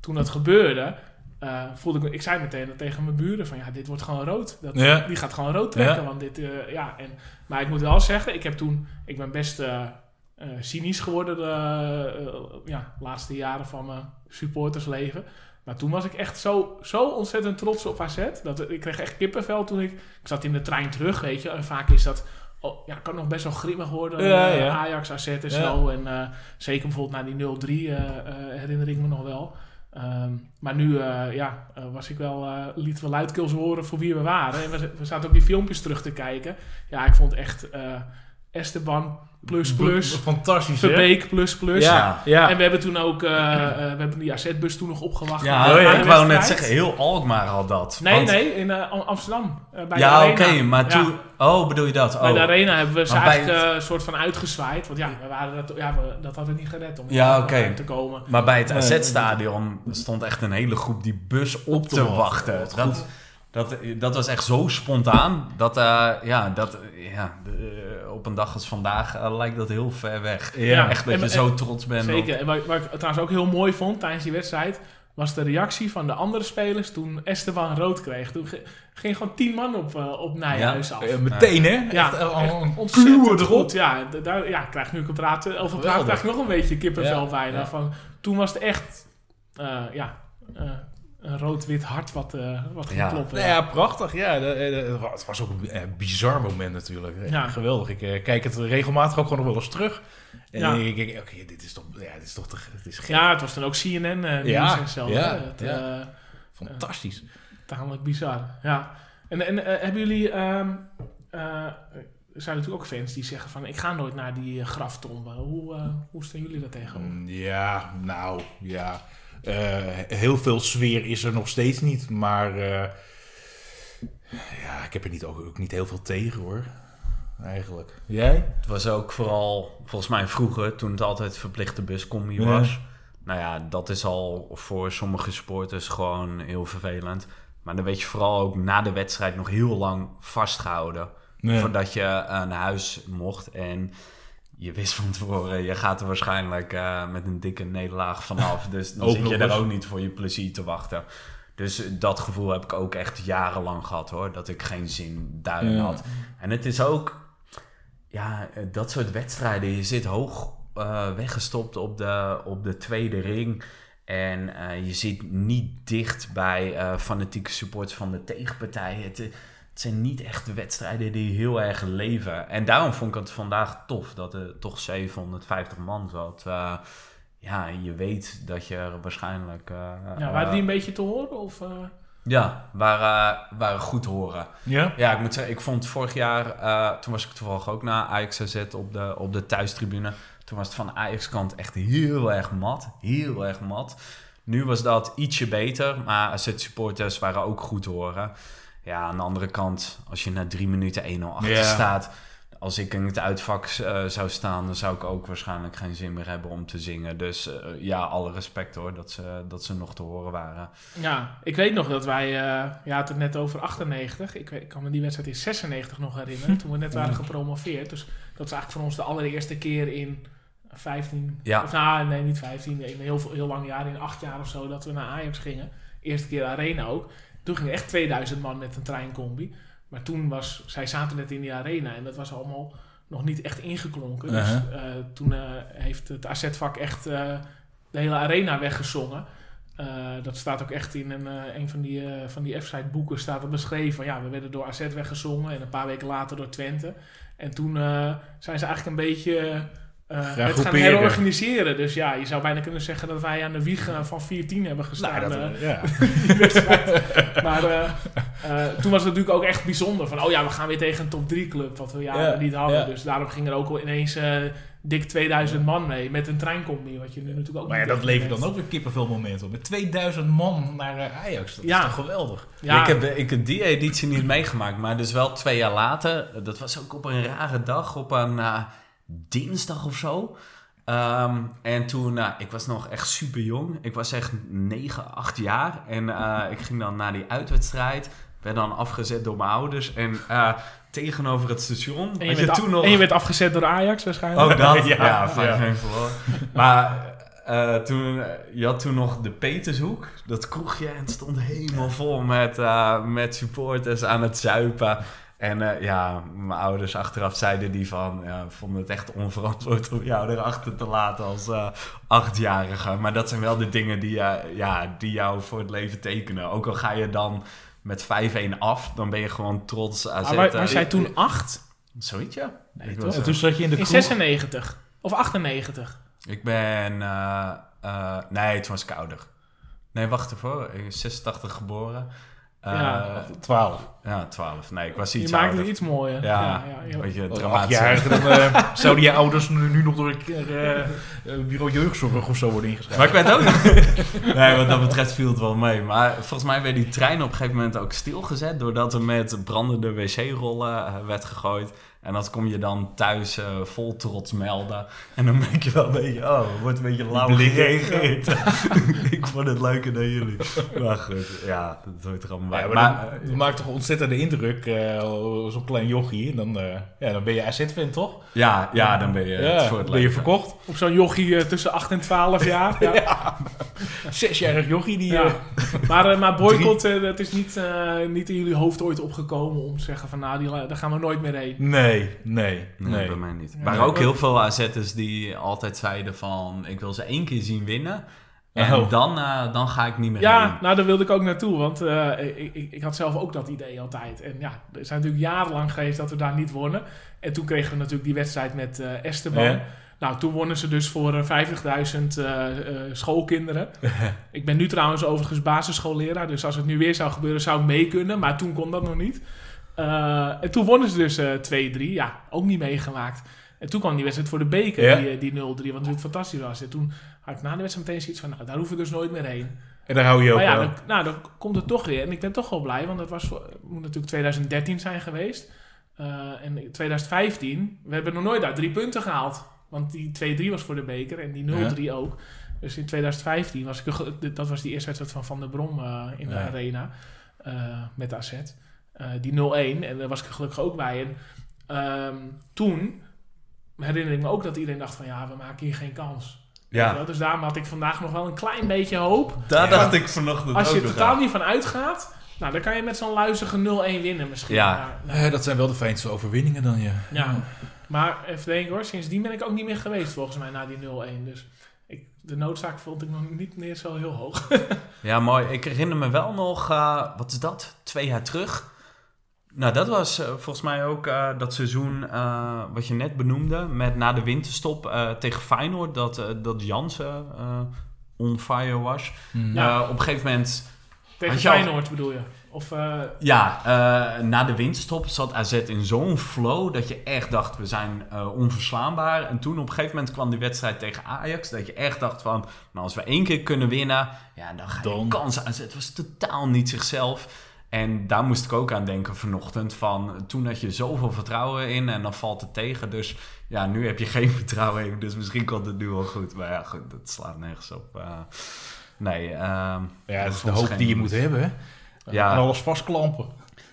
toen dat gebeurde, eh, voelde ik ik zei meteen tegen mijn buren van, ja, dit wordt gewoon rood. Dat, Ja. Die gaat gewoon rood trekken, Ja. want dit, eh, ja. En, maar ik moet wel zeggen, ik heb toen, ik ben best eh, cynisch geworden de ja, laatste jaren van mijn supportersleven. Maar toen was ik echt zo, zo ontzettend trots op AZ. Dat, ik kreeg echt kippenvel toen ik... Ik zat in de trein terug, weet je. En vaak is dat... Oh, ja, kan nog best wel grimmig worden. Ja, ja. Ajax, AZ en zo. En zeker bijvoorbeeld naar die 0-3 eh, eh, herinner ik me nog wel. Ehm, maar nu eh, ja, eh, was ik wel, eh lieten we luidkeels horen voor wie we waren. En we, we zaten ook die filmpjes terug te kijken. Ja, ik vond echt Esteban plus plus, Fantastisch, hè? Verbeek plus plus. Ja, ja. En we hebben toen ook, eh, eh, we hebben die AZ-bus toen nog opgewacht. Ja, ik wou net zeggen, heel Alkmaar had dat. Nee, Want- nee, in eh, Am- Amsterdam. bij de Ja, Arena. oké, maar Ja. toen... Oh, bedoel je dat? Bij de Oh. Arena hebben we ze Maar eigenlijk een soort van uitgezwaaid. Want ja, we waren dat, ja we, dat hadden we niet gered om Ja, oké. te komen. Maar bij het AZ-stadion stond echt een hele groep die bus op te te wachten. Dat, goed. dat, dat was echt zo spontaan. Dat, eh, ja, dat, ja, op een dag als vandaag eh, lijkt dat heel ver weg. Ja. Echt dat En- je en- zo trots bent. op- Zeker. En wat, wat ik trouwens ook heel mooi vond tijdens die wedstrijd... was de reactie van de andere spelers toen Esteban rood kreeg. Toen ge- ging gewoon tien man op, eh, op Nijhuis af. Eh, meteen, hè? Ja, Echt, ontzettend goed. Ja, daar ja, ik krijg nu ik het praat, over praat, krijg ik nog een beetje kippenvel Ja, bijna. ja. Van, toen was het echt eh, ja, eh, een rood-wit hart wat, eh, wat ging Ja. kloppen. Nou ja, prachtig. Ja, de- de- het was ook een eh, bizar moment natuurlijk. Ja. Geweldig. Ik eh, kijk het regelmatig ook gewoon nog wel eens terug. En Ja. ik denk, oké, dit is toch, ja, dit is toch te, het is gek. Ja, het was dan ook CNN eh nieuws Ja, en zo. ja, hè. Het, ja. eh, Fantastisch. tamelijk bizar. Ja. En, en eh, hebben jullie... ehm, eh, er zijn natuurlijk ook fans die zeggen van... ik ga nooit naar die eh, graftomben. Hoe, eh, hoe staan jullie daar tegenover? Mm, Ja, nou, ja. Eh, heel veel sfeer is er nog steeds niet, maar eh, ja, ik heb er niet, ook, ook niet heel veel tegen hoor. Eigenlijk. Jij? Het was ook vooral, volgens mij vroeger, toen het altijd verplichte buscombi Ja. was. Nou ja, dat is al voor sommige sporters gewoon heel vervelend. Maar dan weet je vooral ook na de wedstrijd nog heel lang vastgehouden. Voordat je eh, naar huis mocht. En je wist van tevoren, je gaat er waarschijnlijk eh, met een dikke nederlaag vanaf. Dus dan zit je er ook niet voor je plezier te wachten. Dus dat gevoel heb ik ook echt jarenlang gehad hoor. Dat ik geen zin daarin Ja. had. En het is ook, ja, eh, dat soort wedstrijden. Je zit hoog eh, weggestopt op de, op de tweede ring. En je zit niet dicht bij fanatieke supporters van de tegenpartij. Het, het zijn niet echt de wedstrijden die heel erg leven. En daarom vond ik het vandaag tof dat er toch 750 man zat. Eh, ja, je weet dat je er waarschijnlijk... eh, ja, waren eh, die een beetje te horen? Of, eh? ja, waren, waren goed te horen. Ja? Ja, ik moet zeggen, ik vond vorig jaar, eh, toen was ik toevallig ook naar Ajax AZ op de, op de thuistribune. Toen was het van de Ajax-kant echt heel erg mat. Heel erg mat. Nu was dat ietsje beter, maar AZ-supporters waren ook goed te horen. Ja, aan de andere kant, als je na drie minuten 1-0 achter staat... Als ik in het uitvak eh, zou staan, dan zou ik ook waarschijnlijk geen zin meer hebben om te zingen. Dus eh, ja, alle respect hoor, dat ze, dat ze nog te horen waren. Ja, ik weet nog dat wij... eh je had het net over 98. Ik, weet, ik kan me die wedstrijd in 96 nog herinneren. toen we net waren gepromoveerd. Dus dat is eigenlijk voor ons de allereerste keer in 15... Ja. Of nou, nee, niet 15. In heel, heel lang jaar, in acht jaar of zo, dat we naar Ajax gingen. Eerste keer Arena ook. Toen gingen echt 2000 man met een treincombi. Maar toen was, zij zaten net in die arena en dat was allemaal nog niet echt ingeklonken. Dus eh, toen eh, heeft het AZ-vak echt eh, de hele arena weggezongen. Dat staat ook echt in een, een van die, van die F-site boeken staat dat beschreven. Ja, we werden door AZ weggezongen en een paar weken later door Twente. En toen zijn ze eigenlijk een beetje eh het gaan herorganiseren. Dus ja, je zou bijna kunnen zeggen dat wij aan de wieg van 14 hebben gestaan. Nou, dat, eh, ja. maar eh, eh, toen was het natuurlijk ook echt bijzonder. Van, oh ja, we gaan weer tegen een top 3 club, wat we jaren Ja, niet hadden. ja. Dus daarom ging er ook wel ineens dik 2000 man mee. Met een treincompagnie, wat je nu natuurlijk ook Maar ja, dat levert dan ook weer kippenveel momenten op. Met 2000 man naar Ajax. Dat Ja. is toch geweldig? Ja, Ik, heb, ik heb die editie niet meegemaakt, maar dus wel twee jaar later. Dat was ook op een rare dag, op een eh, dinsdag of zo. Ehm, en toen, eh, ik was nog echt super jong. Ik was echt 9, 8 jaar. En eh, ik ging dan naar die uitwedstrijd. Werd dan afgezet door mijn ouders. En eh, tegenover het station. en, je werd toen nog... en je werd afgezet door Ajax waarschijnlijk. Ook dat? Ja, ja, 5 verloren. Maar eh, toen, je had toen nog de Petershoek, dat kroegje, en het stond helemaal vol met, met supporters aan het zuipen. En eh, ja, mijn ouders achteraf zeiden die van, ja, vonden het echt onverantwoord om jou erachter te laten als eh, achtjarige. Maar dat zijn wel de dingen die, eh, ja, die jou voor het leven tekenen. Ook al ga je dan met 5-1 af, dan ben je gewoon trots AZ. Maar wa- was jij toen 8? Zoiets, ja. Nee, Ik toch? was, En toen zat je in de In kroeg. 96 of 98. Ik ben... eh, eh, nee, toen was ik ouder. Nee, wacht ervoor. Ik ben 86 geboren. Eh, Ja. ja. 12. 12. Nee, ik was Je iets maakt ouder. het iets mooier. Ja, ja, ja. een beetje Als dramatisch. dan eh, zouden je ouders nu, nu nog door een keer, eh, eh, bureau jeugdzorg of zo worden ingeschreven. Maar ik weet ook nog... nee, wat dat betreft viel het wel mee. Maar volgens mij werd die trein op een gegeven moment ook stilgezet... doordat er met brandende wc-rollen werd gegooid. En dat kom je dan thuis eh, vol trots melden. En dan merk je wel een beetje... Oh, het wordt een beetje lauw gereageerd. ik vond het leuker dan jullie. Maar goed, ja, dat hoort er allemaal bij. Ja, maar, maar, dat, maakt toch ontzettende indruk, eh, zo'n klein jochie. En dan, eh, ja, dan ben je AZ-fan, toch? ja, ja, dan ben je het ja, voor het ben je verkocht. Op zo'n jochie tussen 8 en 12 jaar. Ja. Zesjarig jochie die... Ja. Maar, maar boycott, dat is niet, niet in jullie hoofd ooit opgekomen om te zeggen van nou, die, daar gaan we nooit meer heen. nee, nee, Nee, nee. bij mij niet. Er waren ook heel veel AZ'ers die altijd zeiden van... ik wil ze één keer zien winnen. En Oh. dan, eh, dan ga ik niet meer Ja, heen. nou daar wilde ik ook naartoe, want eh, ik, ik, ik had zelf ook dat idee altijd. En ja, er zijn natuurlijk jarenlang geweest dat we daar niet wonnen. En toen kregen we natuurlijk die wedstrijd met eh Esteban. Ja. Nou, toen wonnen ze dus voor eh, 50.000 eh, eh, schoolkinderen. ik ben nu trouwens overigens basisschoolleraar, dus als het nu weer zou gebeuren zou ik mee kunnen. Maar toen kon dat nog niet. Eh, en toen wonnen ze dus eh 2-3. Ja, ook niet meegemaakt. En toen kwam die wedstrijd voor de beker, Ja. die, eh, die 0-3, wat natuurlijk fantastisch was. En toen had ik na de wedstrijd meteen zoiets van, nou, daar hoeven we dus nooit meer heen. En daar hou je ook Maar ja, wel. dan, nou, dan komt het toch weer. En ik ben toch wel blij, want dat was moet natuurlijk 2013 zijn geweest. Eh, en in 2015, we hebben nog nooit daar drie punten gehaald. Want die 2-3 was voor de beker en die 0-3 ook. Dus in 2015 was ik, dat was die eerste wedstrijd van Van der Brom eh, in de Ja. arena eh, met AZ. Eh, die 0-1 en daar was ik er gelukkig ook bij. En ehm, toen herinner ik me ook dat iedereen dacht van ja, we maken hier geen kans. Je Ja? Dus daarom had ik vandaag nog wel een klein beetje hoop. daar Ja. dacht ik vanochtend Als je er totaal niet van uitgaat, nou, dan kan je met zo'n luizige 0-1 winnen misschien. Ja. Maar, nou, Eh, dat zijn wel de fijnste overwinningen dan, ja. ja. maar even denken hoor, sindsdien ben ik ook niet meer geweest volgens mij na die 0-1. Dus ik, de noodzaak vond ik nog niet meer zo heel hoog. Ja, mooi. Ik herinner me wel nog, eh, wat is dat? Twee jaar terug. Nou, dat was eh, volgens mij ook eh, dat seizoen eh, wat je net benoemde. Met na de winterstop eh, tegen Feyenoord. Dat, eh, dat Jansen eh, on fire was. Hm. Ja. Eh, op een gegeven moment Tegen al- Feyenoord bedoel je? Of, eh, Ja, eh, na de winterstop zat AZ in zo'n flow dat je echt dacht, we zijn eh, onverslaanbaar. En toen op een gegeven moment kwam die wedstrijd tegen Ajax, dat je echt dacht van, nou als we één keer kunnen winnen, ja, dan ga je Dan. kansen AZ. Het was totaal niet zichzelf. En daar moest ik ook aan denken vanochtend van, toen had je zoveel vertrouwen in en dan valt het tegen. Dus ja, nu heb je geen vertrouwen in, dus misschien komt het nu wel goed. Maar ja, goed, dat slaat nergens op. eh. nee, ehm, Ja, dat is de hoop die je moet hebben, hè. Ja. En alles vastklampen.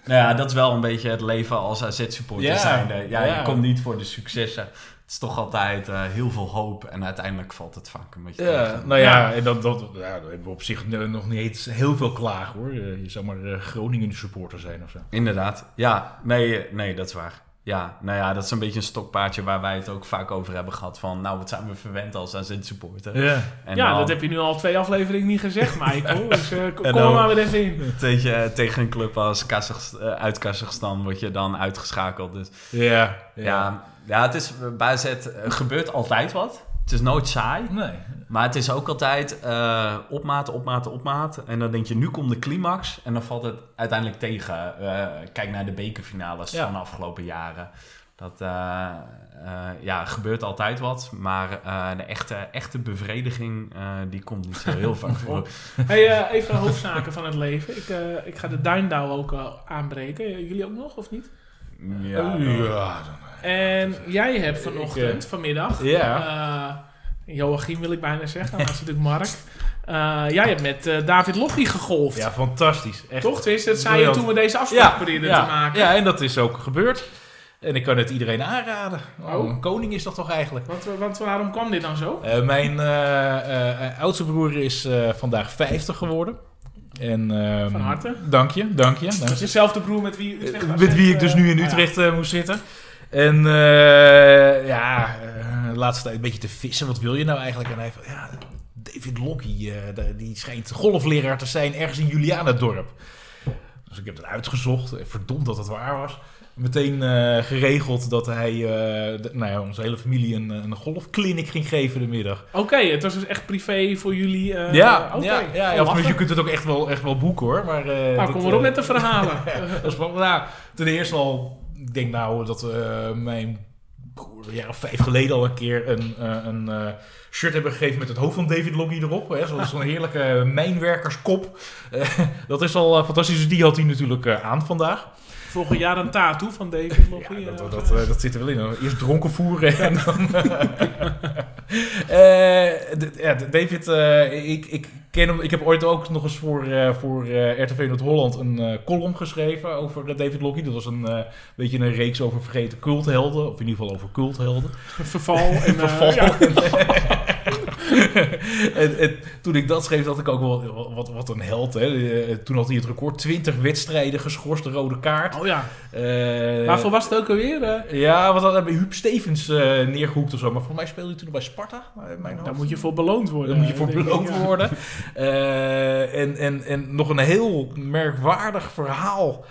Nou ja, dat is wel een beetje het leven als AZ-supporter Ja. Ja, ja. je komt niet voor de successen. Het is toch altijd eh, heel veel hoop en uiteindelijk valt het vaak een beetje Ja, tegen. nou ja, en dat, dat, ja, hebben we op zich nog niet eens heel veel klagen hoor. Eh, Je zou maar eh, Groningen supporter zijn of zo. Inderdaad. Ja, nee, nee, dat is waar. Ja, nou ja, dat is een beetje een stokpaardje waar wij het ook vaak over hebben gehad. Van, nou, wat zijn we verwend als AZ-supporter? Ja. En ja, dan dat heb je nu al twee afleveringen niet gezegd, Michael. Dus eh, kom dan- maar weer even in. tegen, tegen een club als Kazachst- eh, uit Kazachstan word je dan uitgeschakeld. Dus Ja, ja, ja, het is bij AZ eh, gebeurt altijd wat. Het is nooit saai. Nee. Maar het is ook altijd eh opmaat, opmaat, opmaat. En dan denk je, nu komt de climax. En dan valt het uiteindelijk tegen. Eh, kijk naar de bekerfinales Ja. van de afgelopen jaren. Dat eh, ja, gebeurt altijd wat. Maar de echte, echte bevrediging, die komt niet zo heel vaak voor. Hey, even hoofdzaken van het leven. Ik, ik ga de Duindouw ook aanbreken. Jullie ook nog, of niet? Ja, ja. En jij hebt vanochtend, Ik, eh, vanmiddag, Ja. eh, Joachim wil ik bijna zeggen, maar dat is natuurlijk Mark. Eh, jij hebt met eh, David Lockie gegolfd. ja, fantastisch. Echt. Toch? Tenminste, dat zei je toen we deze afspraak probeerden ja, te maken. Ja, en dat is ook gebeurd. En ik kan het iedereen aanraden. Oh, Oh. Een koning is dat toch eigenlijk? Want, want waarom kwam dit dan zo? Eh, mijn eh, eh, oudste broer is eh, vandaag 50 geworden. En, ehm, Van harte. Dank je, dank je. Dank Dat is dezelfde broer met wie Utrecht AZ, Met wie ik dus nu in Utrecht eh, moest zitten. En eh, ja, eh, de laatste tijd een beetje te vissen. Wat wil je nou eigenlijk? En hij van, ja, David Lockie, de- die schijnt golfleraar te zijn ergens in Julianadorp. Dus ik heb het uitgezocht. Verdomd dat het waar was. Meteen eh, geregeld dat hij eh, de- nou ja, onze hele familie een, een golfclinic ging geven de middag. Oké, het was dus echt privé voor jullie. eh, ja, oké. ja, ja, Oh, ja, of lachen. je kunt het ook echt wel, echt wel boeken hoor. Maar, Nou, dit, kom maar op met de verhalen. dat is nou, ten eerste al, ik denk nou dat mijn broer een jaar of vijf geleden al een keer een, een shirt hebben gegeven met het hoofd van David Loggy erop. Hè, Zo'n zo'n heerlijke mijnwerkerskop. Dat is al fantastisch. Dus die had hij natuurlijk aan vandaag. Volgend jaar een tattoo van David Lockie. Ja, eh, dat, dat, eh, dat zit er wel in. Eerst dronken voeren en dan... Eh, ja, d- David, eh, ik, ik ken hem... Ik heb ooit ook nog eens voor, eh, voor eh, RTV Noord-Holland een eh, column geschreven over eh, David Lockie. Dat was een eh, beetje een reeks over vergeten culthelden. Of in ieder geval over culthelden. verval. En, eh, Verval. ja. en, en toen ik dat schreef, dacht ik ook wel, wat, wat een held. Hè. Eh, Toen had hij het record 20 wedstrijden geschorst, de rode kaart. Oh ja. Eh, Waarvoor was het ook alweer? eh? ja, wat hadden we Huub Stevens eh neergehoekt of zo. Maar volgens mij speelde hij toen bij Sparta. mijn Daar moet je voor beloond worden. Daar moet je voor ik, beloond ja. worden. En, en, en nog een heel merkwaardig verhaal.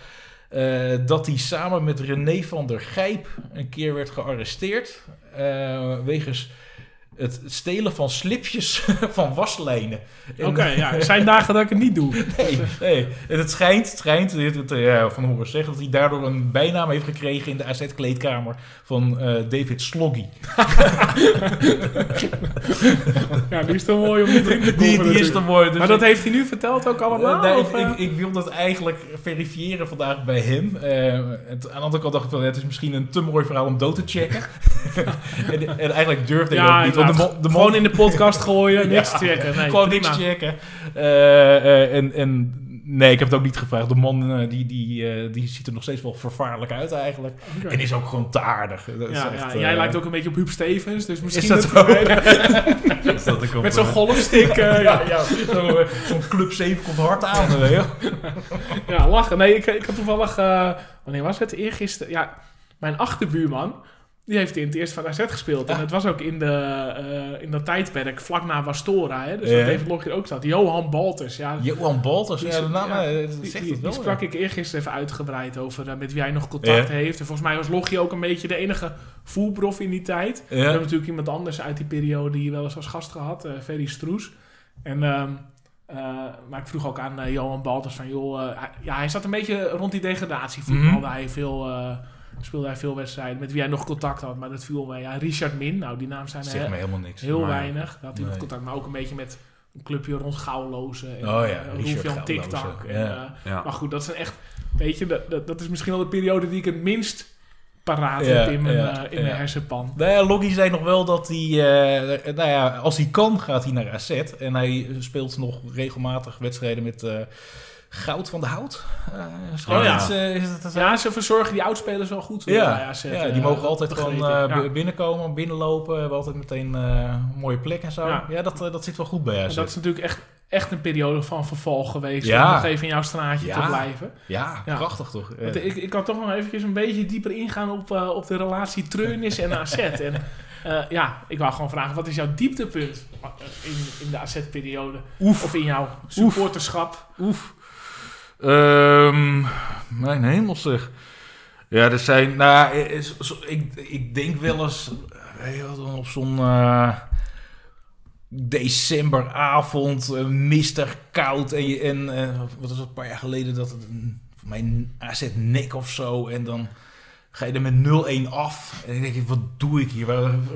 dat hij samen met René van der Gijp een keer werd gearresteerd. eh, wegens het stelen van slipjes van waslijnen. En- Oké, ja. Er zijn dagen dat ik het niet doe. Nee, nee. En het schijnt, het schijnt het, eh, ja, van horen zeggen, dat hij daardoor een bijnaam heeft gekregen in de AZ-kleedkamer van eh, David Sloggy. Ja, die is toch mooi om niet in te komen. Die, die is te mooi. Dus maar dat ik- heeft hij nu verteld ook allemaal? Eh, nee, of, ik, ik, ik wil dat eigenlijk verifiëren vandaag bij hem. Het, aan de andere kant dacht ik van, het is misschien een te mooi verhaal om dood te checken. en, en eigenlijk durfde ik ja, ook niet. De de gewoon in de podcast gooien, niks checken. Nee, gewoon prima. niks checken. Eh, eh, en, en nee, ik heb het ook niet gevraagd. De man eh, die, die, die ziet er nog steeds wel vervaarlijk uit eigenlijk. En is ook gewoon te aardig. Dat is Ja, echt, ja, jij lijkt ook een beetje op Huub Stevens, dus misschien... Is dat? Is Met zo'n golfstick, ja. ja, ja, zo, eh, zo'n Club 7 komt hard aan. ja, lachen. Nee, ik, ik had toevallig... wanneer was het? Eergisteren... Ja, mijn achterbuurman, die heeft in het eerst van AZ gespeeld. En Ja. het was ook in, de, eh, in dat tijdperk, vlak na Wastora, hè. Dus Ja. dat David Logger ook zat. Johan Balters, ja. Johan Balters, Die ja, is- de naam ja, eh, Die, die- wel. die sprak ik eergisteren even uitgebreid over eh, met wie hij nog contact heeft. En volgens mij was Logie ook een beetje de enige voelprof in die tijd. We hebben natuurlijk iemand anders uit die periode hier wel eens als gast gehad, eh Ferry Stroes. En, ehm, eh, maar ik vroeg ook aan Johan Balters van, joh, hij, ja, hij zat een beetje rond die degradatie. Mhm. hij veel, speelde hij veel wedstrijden met wie hij nog contact had, maar dat viel mee. Ja, Richard Min, nou die naam zijn er he- me helemaal niks. heel Maar- weinig. Daar had hij nog contact, maar ook een beetje met een clubje rond Gouwlozen. En, Oh ja, eh, Richard TikTok. En, ja. eh, ja. maar goed, dat is een echt, weet je, dat, dat, dat is misschien wel de periode die ik het minst paraat Ja, heb in mijn, ja, eh, in ja. mijn hersenpan. Nou ja, Loggie zei nog wel dat hij, eh, nou ja, als hij kan, gaat hij naar AZ. En hij speelt nog regelmatig wedstrijden met eh Goud van de Hout. Eh, Oh, ja. het, eh, is Ja, ze verzorgen die oudspelers wel goed. Ja, ja, die mogen altijd gewoon eh, Ja. binnenkomen, binnenlopen. Hebben altijd meteen een mooie plek en zo. Ja. Ja, dat, dat zit wel goed bij En dat is natuurlijk echt, echt een periode van verval geweest. Ja. Om nog even in jouw straatje te blijven. Ja, prachtig toch? Want ik, ik kan toch nog eventjes een beetje dieper ingaan op, op de relatie Treurnis en AZ. en ja, ik wou gewoon vragen, wat is jouw dieptepunt in, in de AZ-periode? Of in jouw supporterschap? Oef. Ehm, mijn hemel zeg. Ja, er zijn... Nou, eh, is- zo- ik, ik denk wel eens... eh, heel dan op zo'n eh, decemberavond, eh, mistig, koud. En, je, en eh, wat was het, een paar jaar geleden dat het... een- voor mij AZ nek of zo. En dan ga je er met 0-1 af. En dan denk je, wat doe ik hier?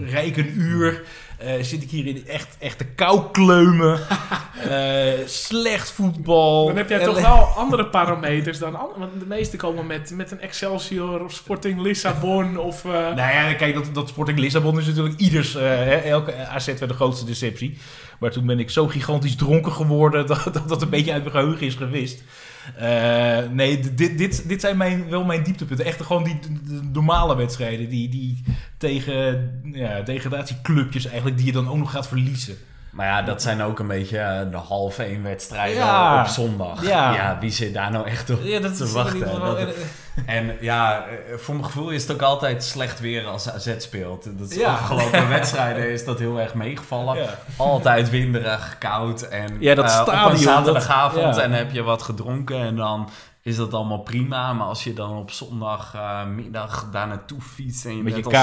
Rijk een uur. eh, zit ik hier in echt, echte koukleumen. Eh, slecht voetbal. Dan heb jij toch wel andere parameters dan anderen. Want de meeste komen met, met een Excelsior of Sporting Lissabon of... eh, Nou ja, kijk, dat, dat Sporting Lissabon is natuurlijk ieders, hè, elke AZ werd de grootste deceptie. Maar toen ben ik zo gigantisch dronken geworden dat dat, dat een beetje uit mijn geheugen is gewist. Eh, nee, dit, dit, dit zijn mijn, wel mijn dieptepunten. Echt gewoon die normale wedstrijden. Die, die tegen ja, degradatieclubjes eigenlijk, die je dan ook nog gaat verliezen. Maar ja, dat zijn ook een beetje eh, de halve één wedstrijden Ja. op zondag. Ja. wie zit daar nou echt op Ja, dat te wachten? En ja, eh, voor mijn gevoel is het ook altijd slecht weer als AZ speelt. Dat is Ja. afgelopen wedstrijden is dat heel erg meegevallen. ja. Altijd winderig, koud en Ja, dat eh, op stadion, een zaterdagavond dat- ja. en heb je wat gedronken en dan is dat allemaal prima. Maar als je dan op zondagmiddag daar naartoe fietst en je Met bent je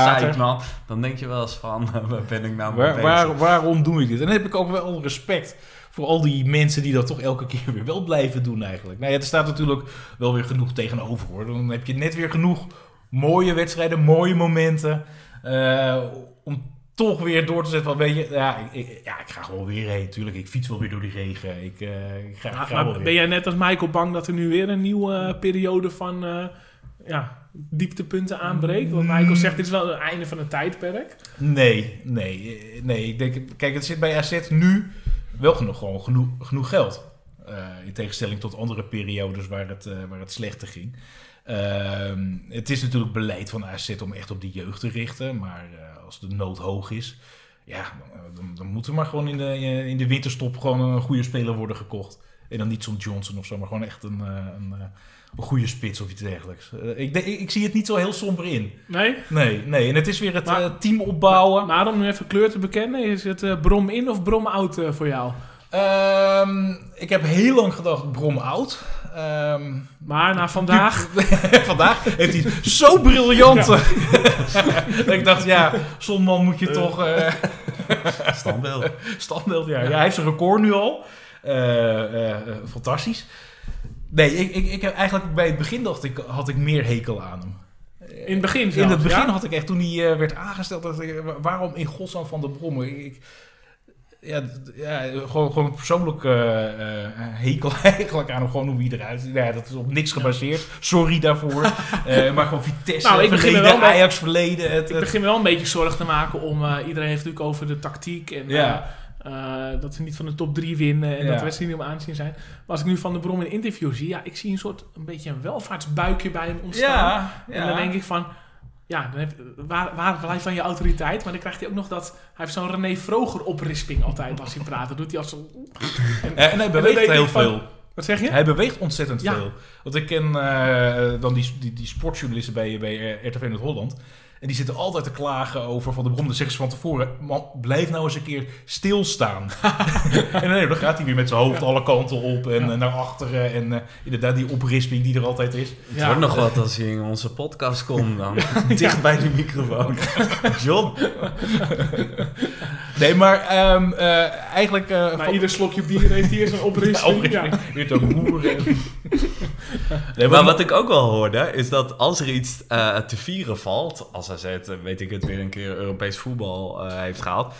al dan denk je wel eens van, waar ben ik nou mee Waar, bezig? waar, waarom doe ik dit? En dan heb ik ook wel respect voor al die mensen die dat toch elke keer weer wel blijven doen eigenlijk. Nou ja, er staat natuurlijk wel weer genoeg tegenover hoor. Dan heb je net weer genoeg mooie wedstrijden, mooie momenten. eh, om toch weer door te zetten van, weet je, ja ik, ik- ja, ik ga gewoon weer heen. Tuurlijk, ik fiets wel weer door die regen. Ik, eh, ik ga, ik wel ben jij net als Michael bang dat er nu weer een nieuwe eh, periode van ja, dieptepunten aanbreekt? Want Michael zegt, dit is wel het einde van een tijdperk. Nee, nee, nee. Ik denk, kijk, het zit bij AZ nu wel genoeg, gewoon genoeg, genoeg geld. Eh, in tegenstelling tot andere periodes waar het, eh, waar het slechter ging. Ehm, het is natuurlijk beleid van AZ om echt op die jeugd te richten. Maar eh, als de nood hoog is, ja, dan, dan, moet er maar gewoon in de, in de winterstop gewoon een goede speler worden gekocht. En dan niet zo'n Johnson of zo, maar gewoon echt een, een, eh, een goede spits of iets dergelijks. Eh, ik, denk- ik, ik zie het niet zo heel somber in. Nee? Nee, nee. En het is weer het Maar- eh, team opbouwen. Maar om nu even kleur te bekennen, is het eh, brom in of brom out voor jou? Ehm, ik heb heel lang gedacht Brom oud. Ehm, Maar na vandaag... vandaag heeft hij zo briljant. dat ik dacht, ja, zo'n man moet je toch eh Standbeeld. standbeeld. Ja. ja, hij heeft zijn record nu al. Eh, eh, eh, fantastisch. Nee, ik, ik, ik heb eigenlijk bij het begin dacht ik, had ik meer hekel aan hem. In het begin In het begin ja? had ik echt, toen hij eh, werd aangesteld, ik, wa- waarom in godsnaam van de Brom? Ik, ja, ja, gewoon, gewoon een persoonlijke eh, eh, hekel eigenlijk aan hem, gewoon hoe hij eruit Ja, dat is op niks gebaseerd. Sorry daarvoor. Maar gewoon Vitesse, Nou, ik begin er verleden, wel Ajax verleden. Het, Ik begin me wel een beetje zorgen te maken om... iedereen heeft natuurlijk over de tactiek en... Ja. Eh, dat ze niet van de top 3 winnen en Ja. dat de wedstrijden niet om aanzien zijn. Maar als ik nu van de Brom in interview zie, ja, ik zie een soort een beetje een welvaartsbuikje bij hem ontstaan. ja, ja. En dan denk ik van, ja, dan heb, waar, waar blijft dan je autoriteit? Maar dan krijgt hij ook nog dat, hij heeft zo'n René Vroger oprisping altijd als hij praat. Dat doet hij als zo. En, en hij beweegt heel van- veel. wat zeg je? Hij beweegt ontzettend Ja. veel. Want ik ken eh, dan die, die, die sportjournalisten bij, bij RTV Noord-Holland. En die zitten altijd te klagen over Van de Brom. Dan zeggen ze van tevoren, man, blijf nou eens een keer stilstaan. en nee, dan gaat hij weer met zijn hoofd alle kanten op en eh, naar achteren. En eh, inderdaad die oprisping die er altijd is. Het wordt nog wat als je in onze podcast komt dan. Dicht bij de microfoon. John. Nee, maar ehm, eh, eigenlijk... eh, van- ieder slokje bier heeft hij een Ja, oprisping. Ja. Weer te moeren. nee, Maar wat ik ook wel hoorde, is dat als er iets eh, te vieren valt, als AZ, eh, weet ik het, weer een keer Europees voetbal eh, heeft gehaald,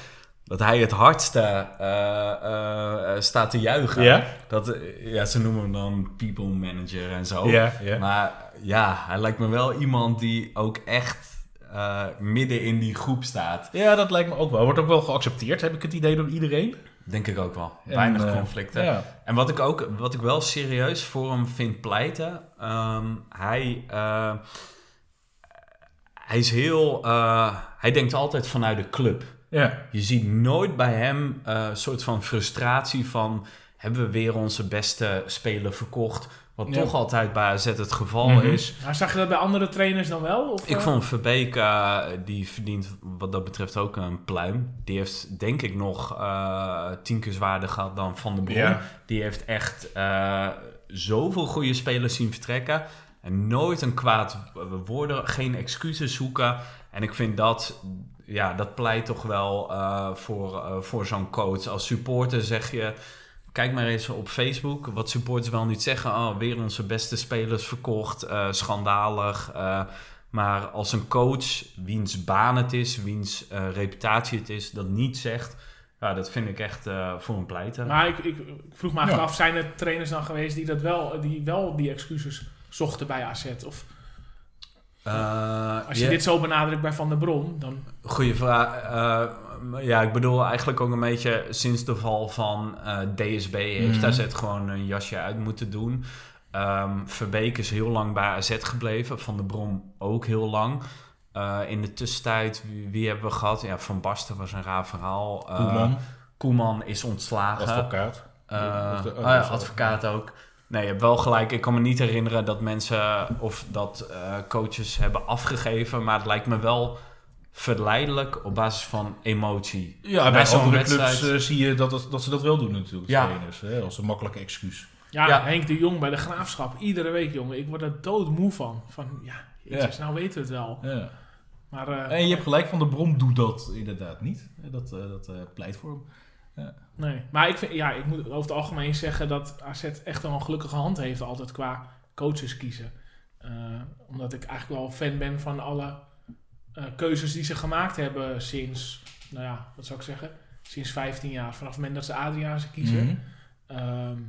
dat hij het hardste eh, staat te juichen. Dat, ja, ze noemen hem dan people manager en zo. Maar ja, hij lijkt me wel iemand die ook echt midden in die groep staat. Ja, dat lijkt me ook wel. Wordt ook wel geaccepteerd, heb ik het idee, door iedereen. Denk ik ook wel. Weinig conflicten. Ja. En wat ik ook, wat ik wel serieus voor hem vind pleiten, ehm, hij, hij is heel, eh, hij denkt altijd vanuit de club. Ja. Je ziet nooit bij hem eh, een soort van frustratie van, hebben we weer onze beste speler verkocht? Wat Ja. toch altijd bij AZ het geval Mhm. is. Maar zag je dat bij andere trainers dan wel? Of, Ik eh? vond Verbeek, die verdient wat dat betreft ook een pluim. Die heeft denk ik nog tien keer zwaarder gehad dan Van der Brom. Ja. Die heeft echt zoveel goede spelers zien vertrekken. En nooit een kwaad woorden, geen excuses zoeken. En ik vind dat, ja, dat pleit toch wel eh, voor, eh, voor zo'n coach. Als supporter zeg je, kijk maar eens op Facebook. Wat supporters wel niet zeggen. Oh, weer onze beste spelers verkocht. eh, schandalig. eh, maar als een coach, wiens baan het is, wiens eh, reputatie het is, dat niet zegt. Ja, dat vind ik echt eh, voor een pleiten. Maar ik, ik, ik vroeg me Ja. achteraf, zijn er trainers dan geweest die, dat wel, die wel die excuses zochten bij AZ? Of Eh, als je dit zo benadrukt bij Van der Brom, dan... Goeie vraag. Eh, ja, ik bedoel eigenlijk ook een beetje sinds de val van eh, DSB heeft Mhm. AZ gewoon een jasje uit moeten doen. Ehm Verbeek is heel lang bij AZ gebleven. Van der Brom ook heel lang. Eh, in de tussentijd, wie, wie hebben we gehad? Ja, Van Basten was een raar verhaal. Eh, Koeman, Koeman is ontslagen. advocaat. Eh, oh oh, advocaat ook. Nee, je hebt wel gelijk. Ik kan me niet herinneren dat mensen of dat eh, coaches hebben afgegeven. Maar het lijkt me wel verleidelijk op basis van emotie. Ja, bij andere wedstrijd- clubs eh, zie je dat, dat, dat ze dat wel doen natuurlijk, Ja. trainers. Hè, als een makkelijke excuus. Ja, Ja. Henk de Jong bij de Graafschap, iedere week jongen. Ik word er doodmoe van. Van, ja, jezus, nou weten we het wel. Ja. Maar eh, En je hebt gelijk, Van de Brom doet dat inderdaad niet. Dat, eh, dat eh, pleit voor hem. Nee, maar ik, vind, ja, ik moet over het algemeen zeggen dat AZ echt wel een gelukkige hand heeft altijd qua coaches kiezen. Eh, omdat ik eigenlijk wel fan ben van alle eh, keuzes die ze gemaakt hebben sinds, nou ja, wat zou ik zeggen, sinds 15 jaar. Vanaf het moment dat ze Adriaan ze kiezen. Mhm. Ehm,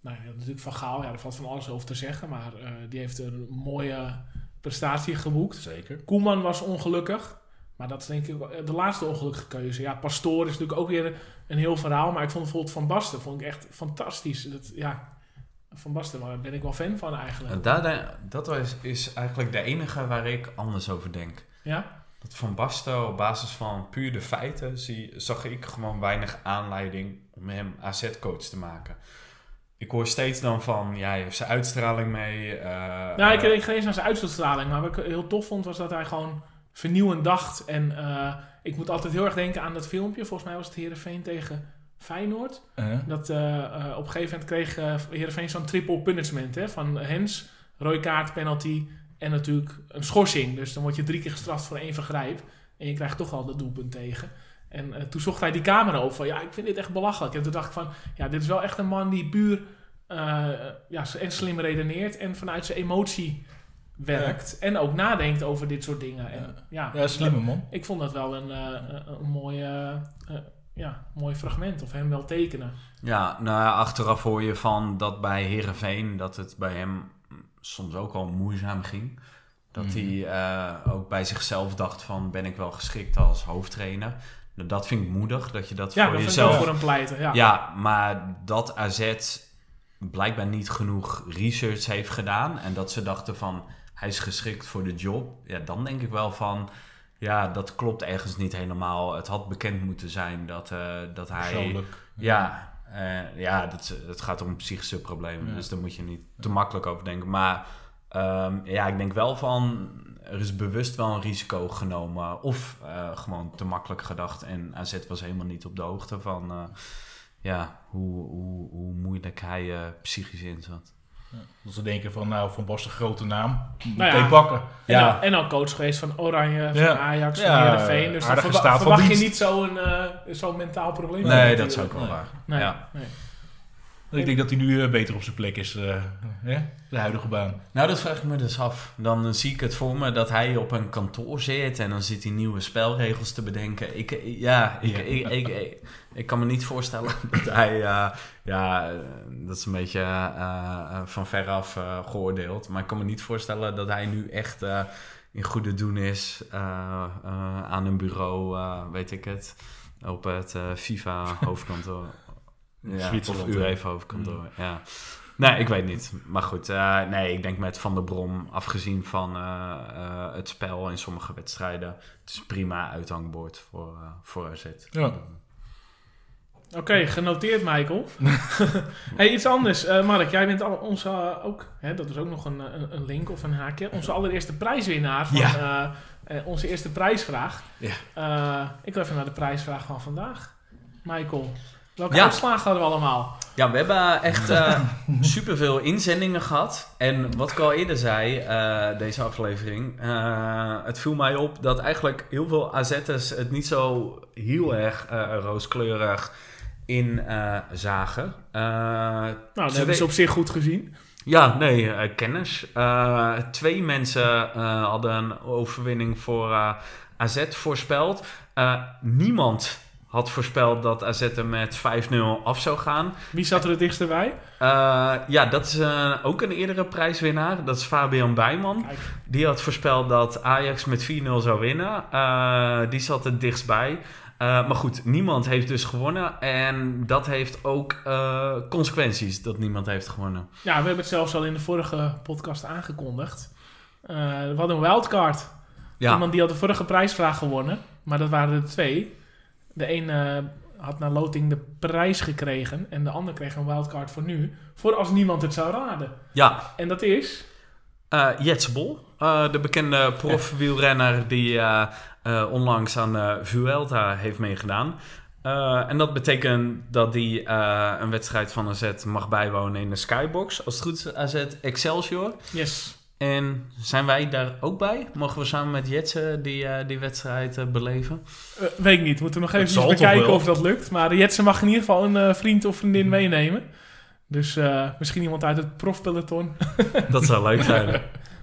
nou ja, natuurlijk Van Gaal, ja, daar valt van alles over te zeggen, maar eh, die heeft een mooie prestatie geboekt. Zeker. Koeman was ongelukkig. Maar dat is denk ik wel- de laatste ongelukkige keuze. Ja, Pastoor is natuurlijk ook weer een heel verhaal. Maar ik vond bijvoorbeeld Van Basten vond ik echt fantastisch. Dat, ja, Van Basten daar ben ik wel fan van eigenlijk. En daar, dat is, is eigenlijk de enige waar ik anders over denk. Ja? Dat Van Basten op basis van puur de feiten zie, zag ik gewoon weinig aanleiding om hem AZ-coach te maken. Ik hoor steeds dan van, ja, hij heeft zijn uitstraling mee. eh, Nou, ik, eh, ik ga eens naar zijn uitstraling. Maar wat ik heel tof vond was dat hij gewoon vernieuwend dacht. En eh, ik moet altijd heel erg denken aan dat filmpje. Volgens mij was het Heerenveen tegen Feyenoord. Uh, Dat eh, eh, op een gegeven moment kreeg Heerenveen zo'n triple punishment. Hè, van Hens, rode kaart, penalty en natuurlijk een schorsing. Dus dan word je drie keer gestraft voor één vergrijp. En je krijgt toch al dat doelpunt tegen. En toen zocht hij die camera over van, ja, ik vind dit echt belachelijk. En toen dacht ik van, ja, dit is wel echt een man die puur ja, en slim redeneert en vanuit zijn emotie werkt. En ook nadenkt over dit soort dingen. En, ja, ja, slimme man. ik vond dat wel een, eh, een, een mooi, eh, ja, mooi fragment. Of hem wel tekenen. Ja, nou ja, achteraf hoor je van dat bij Herenveen dat het bij hem soms ook al moeizaam ging. Dat Mhm. hij eh, ook bij zichzelf dacht van ben ik wel geschikt als hoofdtrainer. Nou, Dat vind ik moedig, dat je dat Ja, voor dat jezelf... wel voor hem pleiten. Ja. Ja. maar dat AZ blijkbaar niet genoeg research heeft gedaan. En dat ze dachten van hij is geschikt voor de job. Ja, dan denk ik wel van ja, dat klopt ergens niet helemaal. Het had bekend moeten zijn dat, eh, dat hij... Persoonlijk. Ja, eh, ja dat, het gaat om psychische problemen. Ja. Dus daar moet je niet te makkelijk over denken. Maar ehm, ja, ik denk wel van... Er is bewust wel een risico genomen. Of eh, gewoon te makkelijk gedacht. En AZ was helemaal niet op de hoogte van... ja, hoe, hoe, hoe moeilijk hij psychisch in zat. Dat ze denken van, nou, Van Basten grote naam. Meteen Nou ja. pakken. En, Ja. dan, en dan coach geweest van Oranje, van Ja. Ajax, Ja, van Heerenveen. Dus dan verwacht je niet zo'n eh, zo'n mentaal probleem. Nee, dat is ook wel waar. Nee, Ja. Ik denk dat hij nu eh, beter op zijn plek is, eh, de huidige baan. Nou, dat vraag ik me dus af. Dan eh, zie ik het voor me dat hij op een kantoor zit en dan zit hij nieuwe spelregels te bedenken. Ik, ja, ik, Ja. Ik, ik, ik, ik kan me niet voorstellen dat hij, ja, dat is een beetje eh, van veraf geoordeeld. Maar ik kan me niet voorstellen dat hij nu echt in goede doen is aan een bureau, weet ik het. op het eh, FIFA hoofdkantoor. Ja, of Zwitserland? UEFA hoofdkantoor, ja. Nee, ik weet niet. Maar goed, eh, nee, ik denk met Van der Brom, afgezien van eh, eh, het spel in sommige wedstrijden, het is prima uithangbord voor, eh voor AZ. Ja. Oké, genoteerd, Michael. hey, iets anders. Eh, Mark, jij bent al onze, ook, hè, dat is ook nog een, een, een link of een haakje, onze allereerste prijswinnaar van onze eerste prijsvraag. Ja. Eh, ik wil even naar de prijsvraag van vandaag. Michael, welke Ja. uitslagen hadden we allemaal? Ja, we hebben echt eh superveel inzendingen gehad. En wat ik al eerder zei, eh, deze aflevering, eh, het viel mij op dat eigenlijk heel veel AZ'ers het niet zo heel erg eh, rooskleurig in eh, zagen. Eh, Nou, dat Twee- hebben ze op zich goed gezien. ja, nee, eh, kennis. Eh, twee mensen eh, hadden een overwinning voor eh, AZ voorspeld. Eh, niemand had voorspeld dat AZ er met 5-0 af zou gaan. Wie zat er het dichtst bij? Eh, ja, dat is eh, ook een eerdere prijswinnaar. Dat is Fabian Bijman. Kijk. Die had voorspeld dat Ajax met 4-0 zou winnen. Eh, die zat er dichtstbij. Maar goed, niemand heeft dus gewonnen. En dat heeft ook consequenties dat niemand heeft gewonnen. Ja, we hebben het zelfs al in de vorige podcast aangekondigd. We hadden een wildcard. Ja, Iemand die had de vorige prijsvraag gewonnen, maar dat waren er twee. De een eh, had naar loting de prijs gekregen en de ander kreeg een wildcard voor nu. Voor als niemand het zou raden. ja En dat is... Jets Bol, eh, de bekende profwielrenner die onlangs aan Vuelta heeft meegedaan. En dat betekent dat hij een wedstrijd van AZ mag bijwonen in de Skybox. Als het goed is, AZ Excelsior. Yes. En zijn wij daar ook bij? Mogen we samen met Jetsen die, eh, die wedstrijd eh, beleven? Eh, weet ik niet. Moeten we nog even bekijken of dat lukt. Maar Jetsen mag in ieder geval een eh, vriend of vriendin meenemen. Dus eh, misschien iemand uit het profpeloton. Dat zou leuk zijn.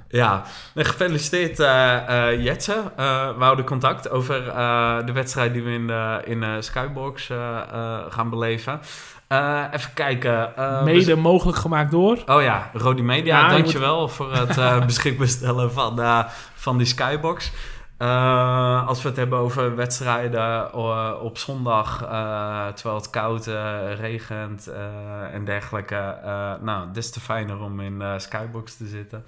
Ja, Nee, gefeliciteerd uh, Jetsen. Eh, we houden contact over eh, de wedstrijd die we in de, in Skybox gaan beleven. Eh, even kijken. eh, Mede mogelijk gemaakt door... Oh ja, Rodi Media, Ja, dankjewel voor het eh, beschikbaar stellen van, eh, van die Skybox. Eh, als we het hebben over wedstrijden op zondag, eh, terwijl het koud, eh, regent eh, en dergelijke. eh, nou, des te fijner om in de Skybox te zitten.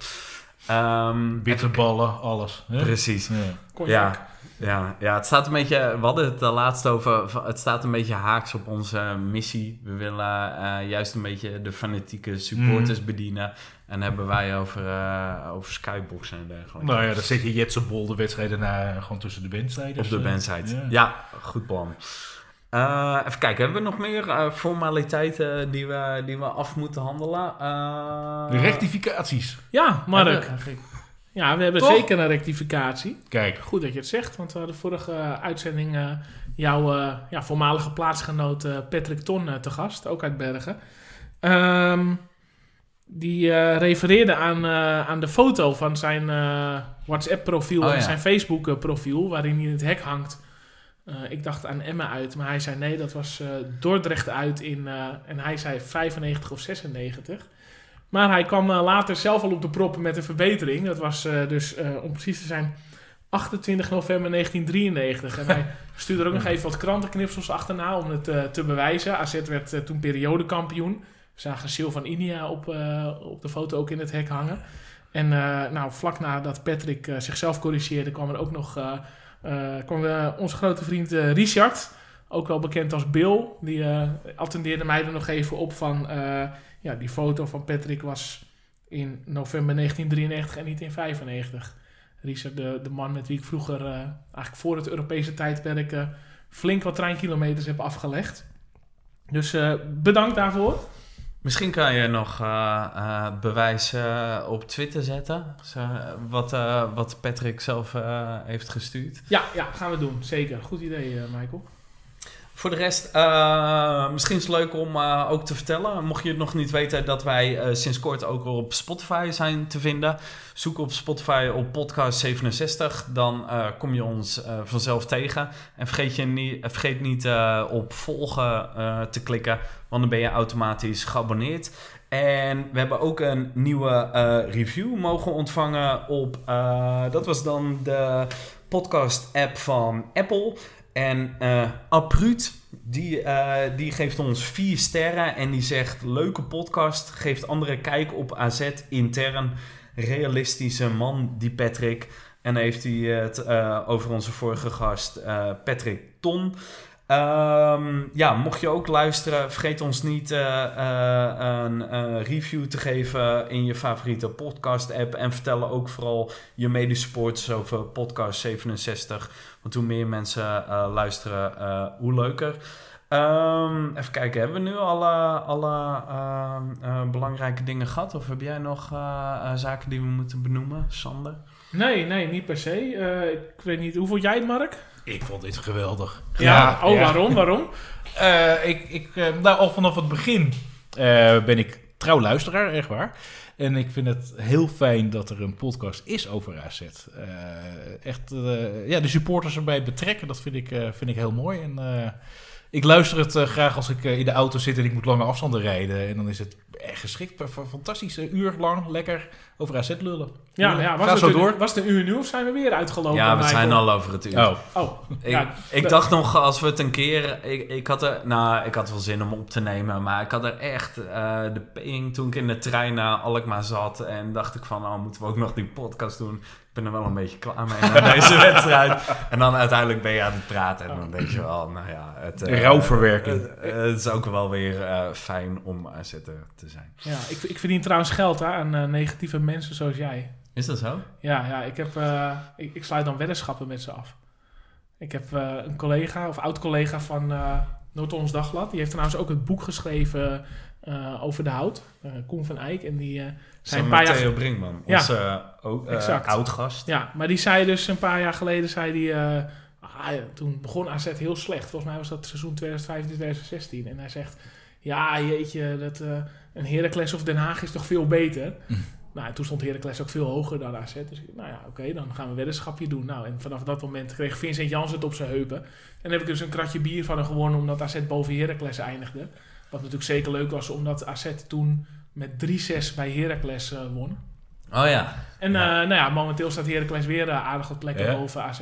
Ehm, Bitterballen, alles. hè? Precies. Ja. Cognac. Ja, ja, ja, het staat een beetje. We hadden het de laatst over. Het staat een beetje haaks op onze missie. We willen eh, juist een beetje de fanatieke supporters Mm. bedienen. En hebben wij over, eh, over skyboxen en dergelijke. Nou ja, dan zet je Jetse Bol de wedstrijd daarna gewoon tussen de bandstrijden. op de bandsite. Ja. Ja. goed plan. Eh, even kijken, hebben we nog meer eh, formaliteiten die we, die we af moeten handelen? Eh, De rectificaties. Ja, Mark. Ja, we hebben Toch? zeker een rectificatie. Kijk, Goed dat je het zegt, want we hadden vorige uitzending eh, jouw eh, ja, voormalige plaatsgenoot eh, Patrick Ton eh, te gast, ook uit Bergen. Ehm, die eh, refereerde aan, eh, aan de foto van zijn eh, WhatsApp-profiel Oh, en ja. zijn Facebook-profiel, waarin hij in het hek hangt. Eh, ik dacht aan Emma uit, maar hij zei nee, dat was eh, Dordrecht uit in, eh, en hij zei 95 of 96. Maar hij kwam eh, later zelf al op de proppen met een verbetering. Dat was eh, dus, eh, om precies te zijn, 28 november 1993. En hij stuurde er ook nog even wat krantenknipsels achterna om het te bewijzen. AZ werd toen periodekampioen. We zagen Sil van Inia op, op de foto ook in het hek hangen. En nou, vlak nadat Patrick zichzelf corrigeerde, kwam er ook nog kwam, onze grote vriend Richard. Ook wel bekend als Bill. Die attendeerde mij er nog even op van... ja, die foto van Patrick was in november 1993 en niet in 95. Richard, de, de man met wie ik vroeger, eh, eigenlijk voor het Europese tijdperk, eh, flink wat treinkilometers heb afgelegd. Dus eh, bedankt daarvoor. Misschien kan je nog bewijs op Twitter zetten. Zo, wat, wat Patrick zelf heeft gestuurd. Ja, ja, gaan we doen. Zeker. Goed idee, Michael. Voor de rest, eh, misschien is het leuk om eh, ook te vertellen. Mocht je het nog niet weten, dat wij eh, sinds kort ook op Spotify zijn te vinden. Zoek op Spotify op podcast 67. Dan kom je ons vanzelf tegen. En vergeet, je niet, vergeet niet op volgen te klikken, want dan ben je automatisch geabonneerd. En we hebben ook een nieuwe review mogen ontvangen op. dat was dan de podcast-app van Apple. En eh Apruut, die, eh, die geeft ons vier sterren en die zegt... Leuke podcast, geeft andere kijk op AZ intern. Realistische man, die Patrick. En heeft hij het eh, over onze vorige gast, Patrick Ton... Ehm, ja, mocht je ook luisteren, vergeet ons niet eh, eh, een eh, review te geven in je favoriete podcast-app. En vertel ook vooral je medesupporters over podcast 67. Want hoe meer mensen luisteren, hoe leuker. Ehm, even kijken, hebben we nu alle, alle ehm, eh, belangrijke dingen gehad? Of heb jij nog zaken die we moeten benoemen, Sander? Nee, nee, niet per se. Ik weet niet, hoe vond jij het, Mark? Ik vond dit geweldig. Ja, oh, ja. waarom, waarom? Eh, ik, ik, eh, nou, al vanaf het begin eh, ben ik trouw luisteraar, echt waar. En ik vind het heel fijn dat er een podcast is over AZ. Eh, echt, eh, ja, de supporters erbij betrekken, dat vind ik, eh, vind ik heel mooi. En eh, ik luister het graag als ik eh, in de auto zit en ik moet lange afstanden rijden. En dan is het echt geschikt. Fantastisch, een uur lang lekker over AZ lullen. Ja, ja was, Ga het zo een, door. was het een uur nu of zijn we weer uitgelopen? ja, we zijn al over het uur. Oh, Oh, Ik, ja, ik dat- dacht nog, als we het een keer... Ik, ik, had er, nou, ik had wel zin om op te nemen, maar ik had er echt eh, de ping toen ik in de trein naar Alkmaar zat. En dacht ik van, oh, moeten we ook nog die podcast doen? Ik ben er wel een beetje klaar mee met deze wedstrijd. En dan uiteindelijk ben je aan het praten en dan denk je wel, nou ja... Het, eh, Rouwverwerking. het, het is ook wel weer eh, fijn om AZ te zijn. ja ik, ik verdien trouwens geld hè, aan eh, negatieve mensen zoals jij. Is dat zo? Ja, ja ik, heb, eh, ik, ik sluit dan weddenschappen met ze af. Ik heb eh, een collega, of oud-collega van eh Noord-Hollands Dagblad. Die heeft trouwens ook het boek geschreven over de hout. Koen van Eyck. En die Zijn een paar jaar... Theo Brinkman, Ja. onze ook, oud-gast. Ja, maar die zei dus een paar jaar geleden... Zei die, ah, toen begon AZ heel slecht. Volgens mij was dat seizoen 2015-2016. En hij zegt... Ja, jeetje, dat, een Heracles of Den Haag is toch veel beter? Nou, en toen stond Heracles ook veel hoger dan AZ. Dus nou ja, oké, dan gaan we weddenschapje doen. Nou, en vanaf dat moment kreeg Vincent Jans het op zijn heupen. En dan heb ik dus een kratje bier van hem gewonnen... omdat AZ boven Heracles eindigde. Wat natuurlijk zeker leuk was, omdat AZ toen met 3-6 bij Heracles eh, won. Oh ja. En Ja. eh, nou ja, momenteel staat Heracles weer uh, aardig wat plekken Ja. boven AZ.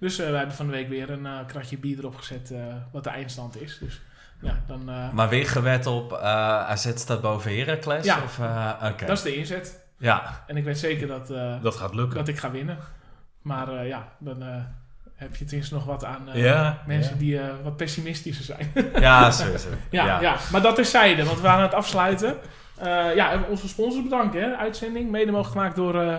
Dus eh, we hebben van de week weer een eh, kratje bier erop gezet, eh, wat de eindstand is. Dus ja, dan, eh, Maar weer gewet op eh, AZ staat boven Heracles? Ja. Of, eh, oké. dat is de inzet. Ja, En ik weet zeker dat, eh, dat gaat lukken. dat ik ga winnen. Maar eh, ja, dan eh, heb je tenminste nog wat aan eh, Ja, mensen ja. die eh, wat pessimistischer zijn. ja, sowieso. ja, ja. maar dat is zijde, want we gaan het afsluiten. Eh, ja, onze sponsors bedanken, hè. Uitzending, mede mogelijk gemaakt door eh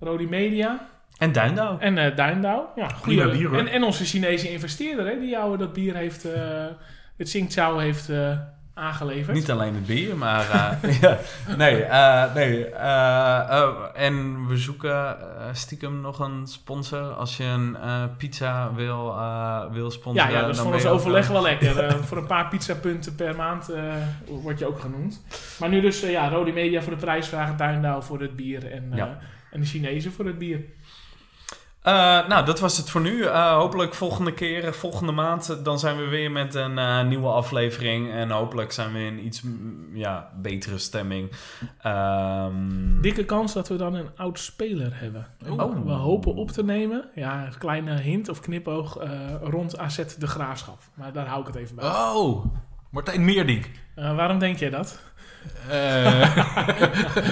Rodi Media. En Duindouw. En eh Duindouw. Ja, goeie- bier, hoor. En, en onze Chinese investeerder, hè, die jou dat bier heeft, eh het Tsingtao heeft eh, aangeleverd. Niet alleen het bier, maar... eh, ja, nee, eh, nee. eh, en we zoeken stiekem nog een sponsor. Als je een pizza wil, wil ja, sponsoren... ja, dat is voor ons overleg wel lekker. Voor een paar pizzapunten per maand word je ook genoemd. Maar nu dus, ja, Rodi Media voor de prijsvragen, Duindouw voor het bier en, Ja. en de Chinezen voor het bier. Eh, nou, dat was het voor nu. Eh, hopelijk volgende keer, volgende maand, dan zijn we weer met een eh, nieuwe aflevering. En hopelijk zijn we in iets ja, betere stemming. Ehm, Dikke kans dat we dan een oud speler hebben. Oh. We hopen op te nemen, ja, een kleine hint of knipoog eh, rond AZ de Graafschap. Maar daar hou ik het even bij. Oh, Martijn Meerdink. Eh, waarom denk jij dat? Eh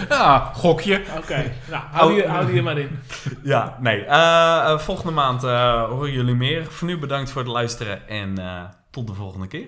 ja, gokje. Oké, nou, hou, die, hou er maar in. Ja, nee. eh, eh, volgende maand horen jullie meer. Voor nu bedankt voor het luisteren en tot de volgende keer.